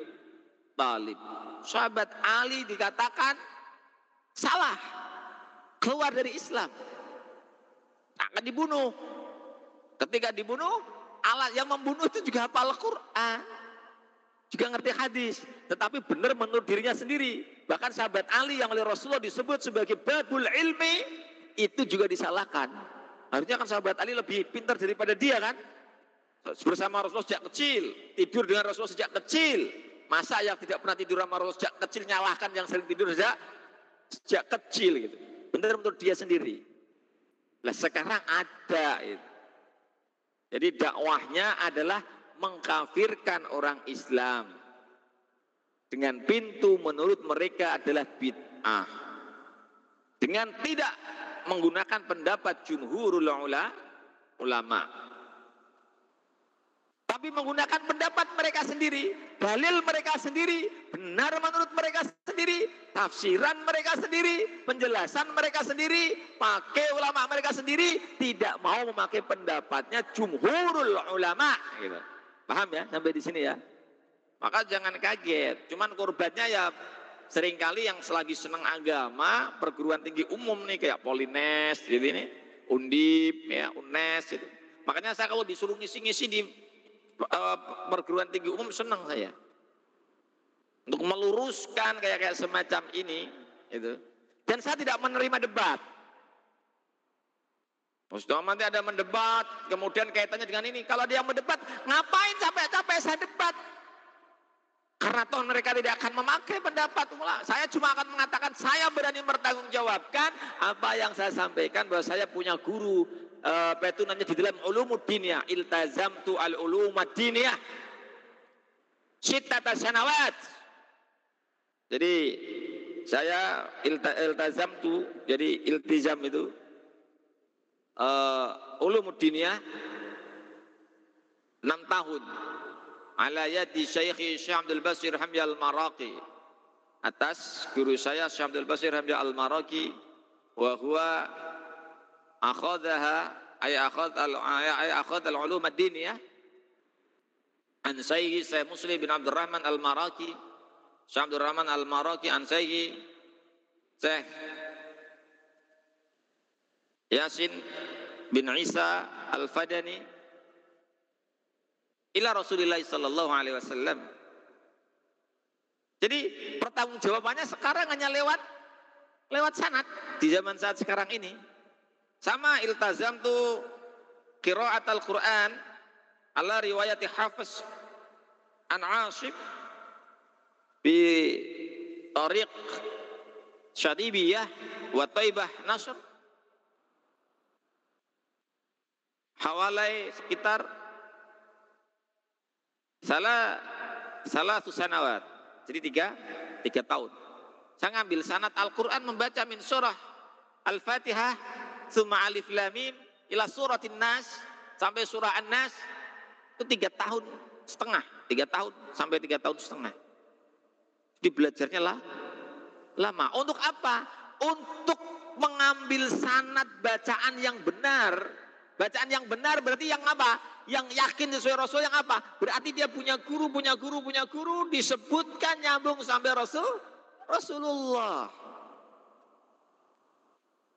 Talib. Sahabat Ali dikatakan salah, keluar dari Islam. Akan dibunuh. Ketika dibunuh, alat yang membunuh itu juga hafal Quran. Juga ngerti hadis. Tetapi benar menurut dirinya sendiri. Bahkan sahabat Ali yang oleh Rasulullah disebut sebagai babul ilmi, itu juga disalahkan. Harusnya kan sahabat Ali lebih pintar daripada dia kan? Bersama Rasulullah sejak kecil, tidur dengan Rasulullah sejak kecil. Masa yang tidak pernah tidur sama Rasulullah sejak kecil nyalahkan yang sering tidur sejak sejak kecil gitu. Benar menurut dia sendiri. Lah sekarang ada itu. Jadi dakwahnya adalah mengkafirkan orang Islam. Dengan pintu menurut mereka adalah bid'ah. Dengan tidak menggunakan pendapat jumhurul ulama. Tapi menggunakan pendapat mereka sendiri, dalil mereka sendiri, benar menurut mereka sendiri, tafsiran mereka sendiri, penjelasan mereka sendiri, pakai ulama mereka sendiri, tidak mau memakai pendapatnya jumhurul ulama. Gitu. Paham ya sampai di sini ya? Maka jangan kaget, cuman korbannya ya Seringkali yang selagi senang agama, perguruan tinggi umum nih kayak Polines, jadi ini, Undip, ya, UNES, gitu. Makanya saya kalau disuruh ngisi-ngisi di uh, perguruan tinggi umum senang saya. Untuk meluruskan kayak kayak semacam ini, itu. Dan saya tidak menerima debat. Mustafa nanti ada mendebat, kemudian kaitannya dengan ini. Kalau dia mendebat, ngapain capek-capek saya debat? Karena toh mereka tidak akan memakai pendapat ulama. Saya cuma akan mengatakan saya berani bertanggungjawabkan apa yang saya sampaikan bahwa saya punya guru uh, petunannya di dalam ulumuddin ya. Iltazamtu al ulumaddin ya. Sittata sanawat. Jadi saya ilta, iltazamtu jadi iltizam itu uh, ulumuddin ya 6 tahun. Ala yadi Syekh Syekh Abdul Basir Hamdi Al-Maraqi. Atas guru saya Syekh Abdul Basir Hamdi Al-Maraqi wa huwa ay akhad al ay akhad al ulum ad-diniyah an Syekh Syekh Muslim bin Abdul Rahman Al-Maraqi Syekh Abdul Rahman Al-Maraqi an Syekh Yasin bin Isa Al-Fadani ila Rasulullah sallallahu alaihi wasallam. Jadi pertanggungjawabannya sekarang hanya lewat lewat sanat di zaman saat sekarang ini. Sama iltazam tu qiraat al-Quran ala riwayat Hafiz an Asim Bi tariq Syadibiyah wa Taibah Nasr hawalai sekitar salah salah susanawat jadi tiga tiga tahun. Saya ngambil sanat Al-Quran membaca min surah Al-Fatihah summa alif lamim ila suratin nas sampai surah An-Nas. Itu tiga tahun setengah tiga tahun sampai tiga tahun setengah. Jadi belajarnya lah lama. Untuk apa? Untuk mengambil sanat bacaan yang benar Bacaan yang benar berarti yang apa? Yang yakin sesuai Rasul yang apa? Berarti dia punya guru, punya guru, punya guru disebutkan nyambung sampai Rasul Rasulullah.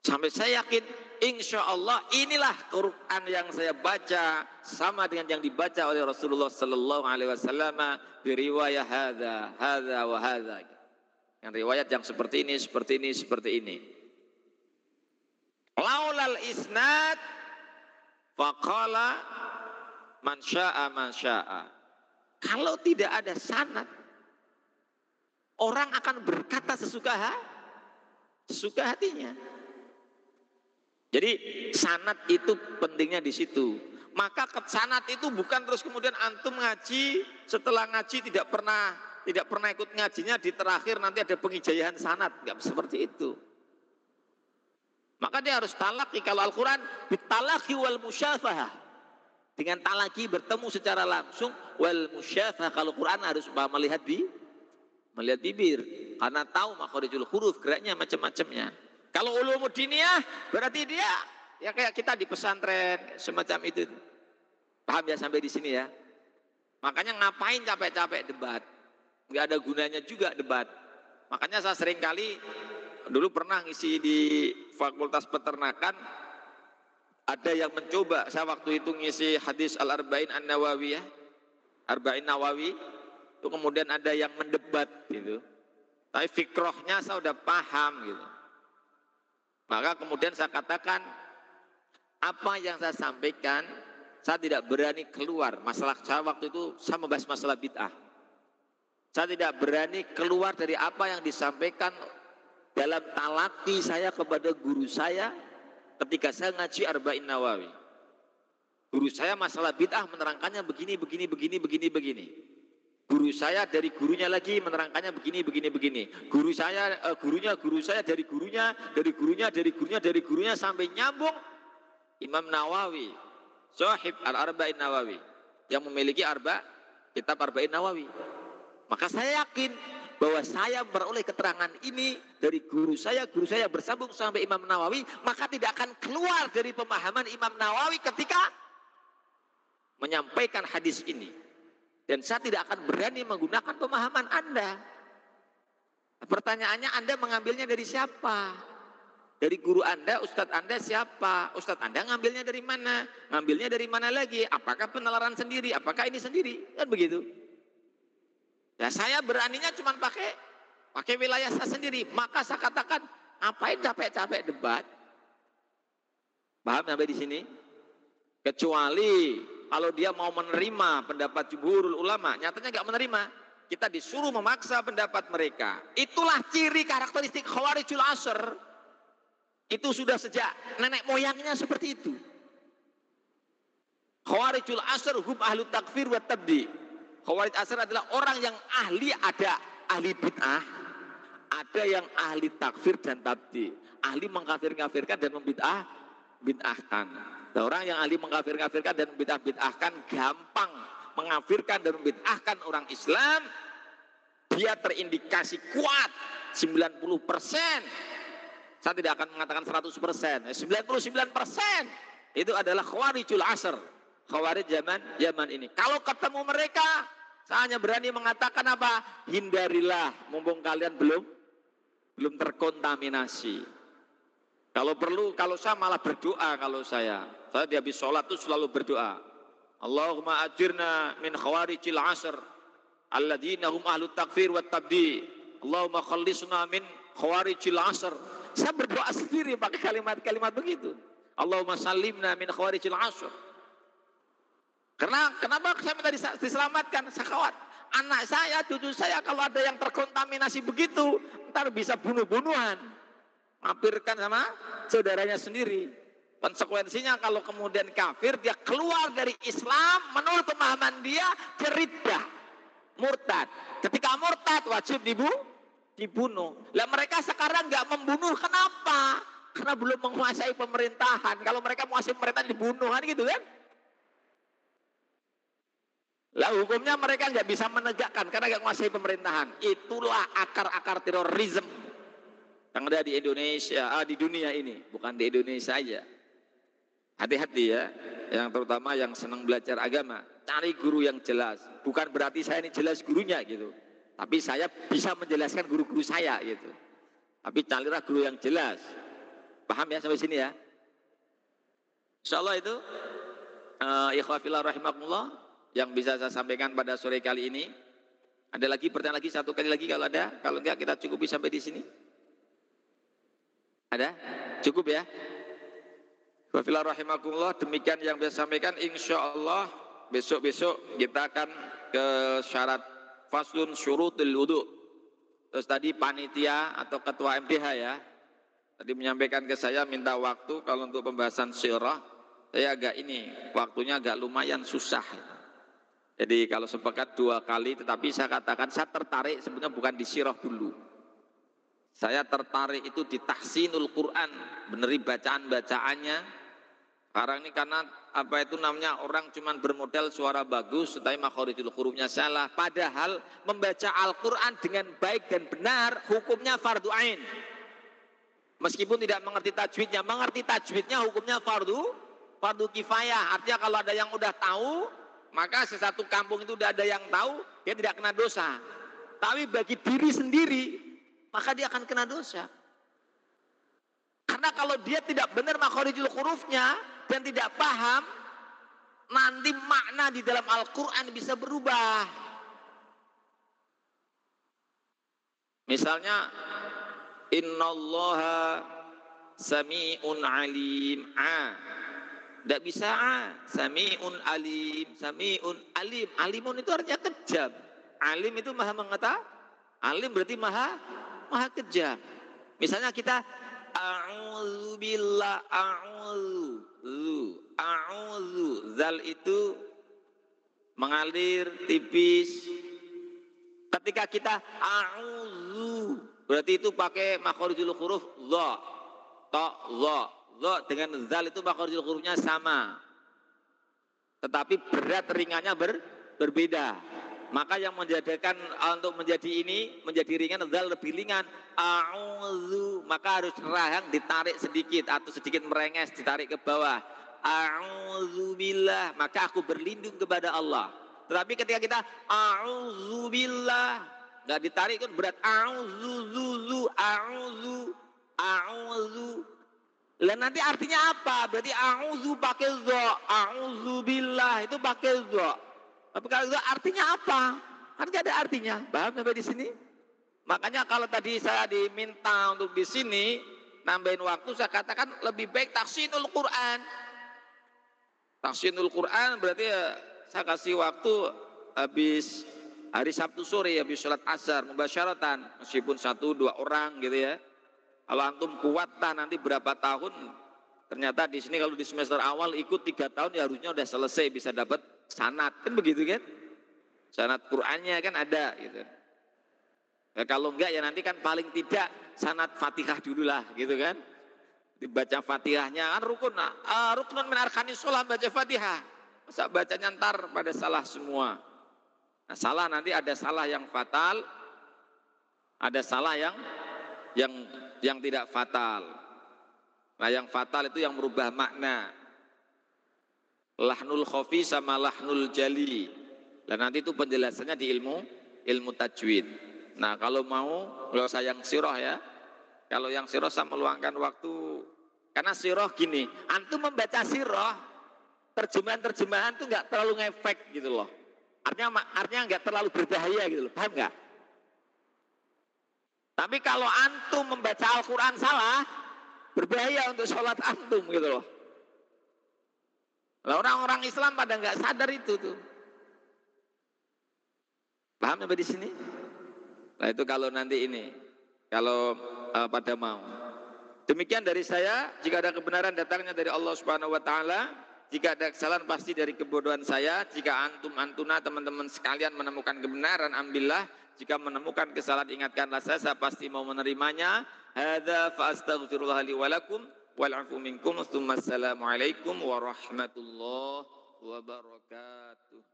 Sampai saya yakin insya Allah inilah Quran yang saya baca sama dengan yang dibaca oleh Rasulullah Sallallahu Alaihi Wasallam di riwayat hada, hada, wa hada. Yang riwayat yang seperti ini, seperti ini, seperti ini. Laulal isnad Faqala man sya'a. Kalau tidak ada sanat, orang akan berkata sesuka sesuka hatinya. Jadi sanat itu pentingnya di situ. Maka sanat itu bukan terus kemudian antum ngaji, setelah ngaji tidak pernah tidak pernah ikut ngajinya di terakhir nanti ada pengijayahan sanat, nggak seperti itu. Maka dia harus talaki kalau Al-Quran bitalaki wal musyafahah. Dengan talaki bertemu secara langsung wal musyafah kalau Quran harus melihat bi melihat bibir karena tahu makhorijul huruf geraknya macam-macamnya. Kalau ulumuddiniyah berarti dia ya kayak kita di pesantren semacam itu. Paham ya sampai di sini ya? Makanya ngapain capek-capek debat? Nggak ada gunanya juga debat. Makanya saya sering kali dulu pernah ngisi di Fakultas Peternakan ada yang mencoba saya waktu itu ngisi hadis Al Arba'in An Nawawiyah Arba'in Nawawi itu kemudian ada yang mendebat gitu. Tapi fikrohnya saya udah paham gitu. Maka kemudian saya katakan apa yang saya sampaikan saya tidak berani keluar. Masalah saya waktu itu saya membahas masalah bid'ah. Saya tidak berani keluar dari apa yang disampaikan dalam talaki saya kepada guru saya ketika saya ngaji Arba'in Nawawi. Guru saya masalah bid'ah menerangkannya begini, begini, begini, begini, begini. Guru saya dari gurunya lagi menerangkannya begini, begini, begini. Guru saya, uh, gurunya, guru saya dari gurunya, dari gurunya, dari gurunya, dari gurunya sampai nyambung Imam Nawawi, Sohib Al-Arba'in Nawawi yang memiliki arba, kitab Arba'in Nawawi. Maka saya yakin bahwa saya beroleh keterangan ini dari guru saya, guru saya bersambung sampai Imam Nawawi, maka tidak akan keluar dari pemahaman Imam Nawawi ketika menyampaikan hadis ini. Dan saya tidak akan berani menggunakan pemahaman Anda. Pertanyaannya Anda mengambilnya dari siapa? Dari guru Anda, Ustadz Anda siapa? Ustadz Anda ngambilnya dari mana? Ngambilnya dari mana lagi? Apakah penalaran sendiri? Apakah ini sendiri? Kan begitu. Ya saya beraninya cuma pakai pakai wilayah saya sendiri. Maka saya katakan, ngapain capek-capek debat? Paham sampai di sini? Kecuali kalau dia mau menerima pendapat jumhurul ulama, nyatanya nggak menerima. Kita disuruh memaksa pendapat mereka. Itulah ciri karakteristik khawarijul asr. Itu sudah sejak nenek moyangnya seperti itu. Khawarijul asr hum ahlu takfir wa tabdi. Khawarij asar adalah orang yang ahli ada ahli bid'ah, ada yang ahli takfir dan tabdi. Ahli mengkafir-kafirkan dan membid'ah, bid'ahkan. Nah, orang yang ahli mengkafir-kafirkan dan membid'ah-bid'ahkan gampang mengafirkan dan membid'ahkan orang Islam. Dia terindikasi kuat 90 persen. Saya tidak akan mengatakan 100 persen. 99 persen. Itu adalah khawarijul asr Khawarij zaman zaman ini. Kalau ketemu mereka, saya hanya berani mengatakan apa? Hindarilah, mumpung kalian belum belum terkontaminasi. Kalau perlu, kalau saya malah berdoa kalau saya. Saya di habis sholat itu selalu berdoa. Allahumma ajirna min khawarijil asr. Alladzina hum ahlu takfir wa tabdi. Allahumma khallisna min khawarijil asr. Saya berdoa sendiri pakai kalimat-kalimat begitu. Allahumma salimna min khawarijil asr. Karena kenapa saya minta diselamatkan? Saya khawatir. anak saya, cucu saya kalau ada yang terkontaminasi begitu, ntar bisa bunuh-bunuhan. Mampirkan sama saudaranya sendiri. Konsekuensinya kalau kemudian kafir, dia keluar dari Islam, menurut pemahaman dia, cerita murtad. Ketika murtad, wajib dibu dibunuh. Lah mereka sekarang nggak membunuh, kenapa? Karena belum menguasai pemerintahan. Kalau mereka menguasai pemerintahan, dibunuh, kan gitu kan? Lah hukumnya mereka nggak bisa menegakkan karena nggak menguasai pemerintahan. Itulah akar-akar terorisme yang ada di Indonesia, ah, di dunia ini, bukan di Indonesia saja. Hati-hati ya, yang terutama yang senang belajar agama, cari guru yang jelas. Bukan berarti saya ini jelas gurunya gitu, tapi saya bisa menjelaskan guru-guru saya gitu. Tapi carilah guru yang jelas. Paham ya sampai sini ya? Insya Allah itu uh, ikhwafillah rahimakumullah yang bisa saya sampaikan pada sore kali ini. Ada lagi pertanyaan lagi satu kali lagi kalau ada, kalau enggak kita cukupi sampai di sini. Ada? Cukup ya? Wafilah rahimakumullah, demikian yang bisa sampaikan insya Allah besok-besok kita akan ke syarat faslun syurutul wudu. Terus tadi panitia atau ketua MDH ya, tadi menyampaikan ke saya minta waktu kalau untuk pembahasan sirah, saya agak ini, waktunya agak lumayan susah. Jadi kalau sepakat dua kali, tetapi saya katakan saya tertarik sebenarnya bukan di sirah dulu. Saya tertarik itu di tahsinul Quran, beneri bacaan-bacaannya. Sekarang ini karena apa itu namanya orang cuma bermodal suara bagus, tetapi makhorijul hurufnya salah. Padahal membaca Al-Quran dengan baik dan benar, hukumnya fardu ain. Meskipun tidak mengerti tajwidnya, mengerti tajwidnya hukumnya fardu, fardu kifayah. Artinya kalau ada yang udah tahu, maka sesatu kampung itu tidak ada yang tahu, dia tidak kena dosa. Tapi bagi diri sendiri, maka dia akan kena dosa. Karena kalau dia tidak benar makhorijul hurufnya dan tidak paham, nanti makna di dalam Al-Quran bisa berubah. Misalnya, Innallaha sami'un alim. A. Tidak bisa ah. Sami'un alim. Sami'un alim. Alimun itu artinya kejam. Alim itu maha mengetahui. Alim berarti maha maha kejam. Misalnya kita A'udzu billah a'udzu a'udzu zal itu mengalir tipis ketika kita a'udzu berarti itu pakai makhorijul huruf dha ta dha Lo dengan zal itu makhrajul hurufnya sama. Tetapi berat ringannya ber, berbeda. Maka yang menjadikan ah, untuk menjadi ini menjadi ringan zal lebih ringan. A'udzu maka harus rahang ditarik sedikit atau sedikit merenges ditarik ke bawah. A'udzu billah maka aku berlindung kepada Allah. Tetapi ketika kita a'udzu billah enggak ditarik kan berat a'udzu zu a'udzu a'udzu lah nanti artinya apa? Berarti a'udzu pakai zo, a'udzu billah itu pakai zo. Tapi kalau itu artinya apa? Gak ada artinya. Paham sampai di sini? Makanya kalau tadi saya diminta untuk di sini nambahin waktu saya katakan lebih baik taksinul Quran. Taksinul Quran berarti ya saya kasih waktu habis hari Sabtu sore habis sholat asar membasyaratan meskipun satu dua orang gitu ya kalau antum kuat tah nanti berapa tahun, ternyata di sini kalau di semester awal ikut tiga tahun ya harusnya udah selesai bisa dapat sanat kan begitu kan? Sanat Qur'annya kan ada gitu. Ya, kalau enggak ya nanti kan paling tidak sanat Fatihah dulu lah gitu kan. Dibaca Fatihahnya kan rukun. Uh, rukun min sholat baca Fatihah. Masa bacanya ntar pada salah semua. Nah, salah nanti ada salah yang fatal, ada salah yang yang yang tidak fatal. Nah yang fatal itu yang merubah makna. Lahnul khofi sama lahnul jali. Dan nanti itu penjelasannya di ilmu ilmu tajwid. Nah kalau mau, kalau saya yang siroh ya, kalau yang siroh saya meluangkan waktu, karena siroh gini, antum membaca siroh, terjemahan-terjemahan itu nggak terlalu ngefek gitu loh. Artinya artinya nggak terlalu berbahaya gitu loh, paham nggak? Tapi kalau antum membaca Al-Quran salah, berbahaya untuk sholat antum gitu loh. Lah orang-orang Islam pada nggak sadar itu tuh. Paham sampai di sini? Nah itu kalau nanti ini, kalau uh, pada mau. Demikian dari saya, jika ada kebenaran datangnya dari Allah Subhanahu wa taala, jika ada kesalahan pasti dari kebodohan saya, jika antum antuna teman-teman sekalian menemukan kebenaran ambillah, jika menemukan kesalahan ingatkanlah saya, saya pasti mau menerimanya. Hadza fa astaghfirullah li wa lakum wal afu minkum. Assalamualaikum warahmatullahi wabarakatuh.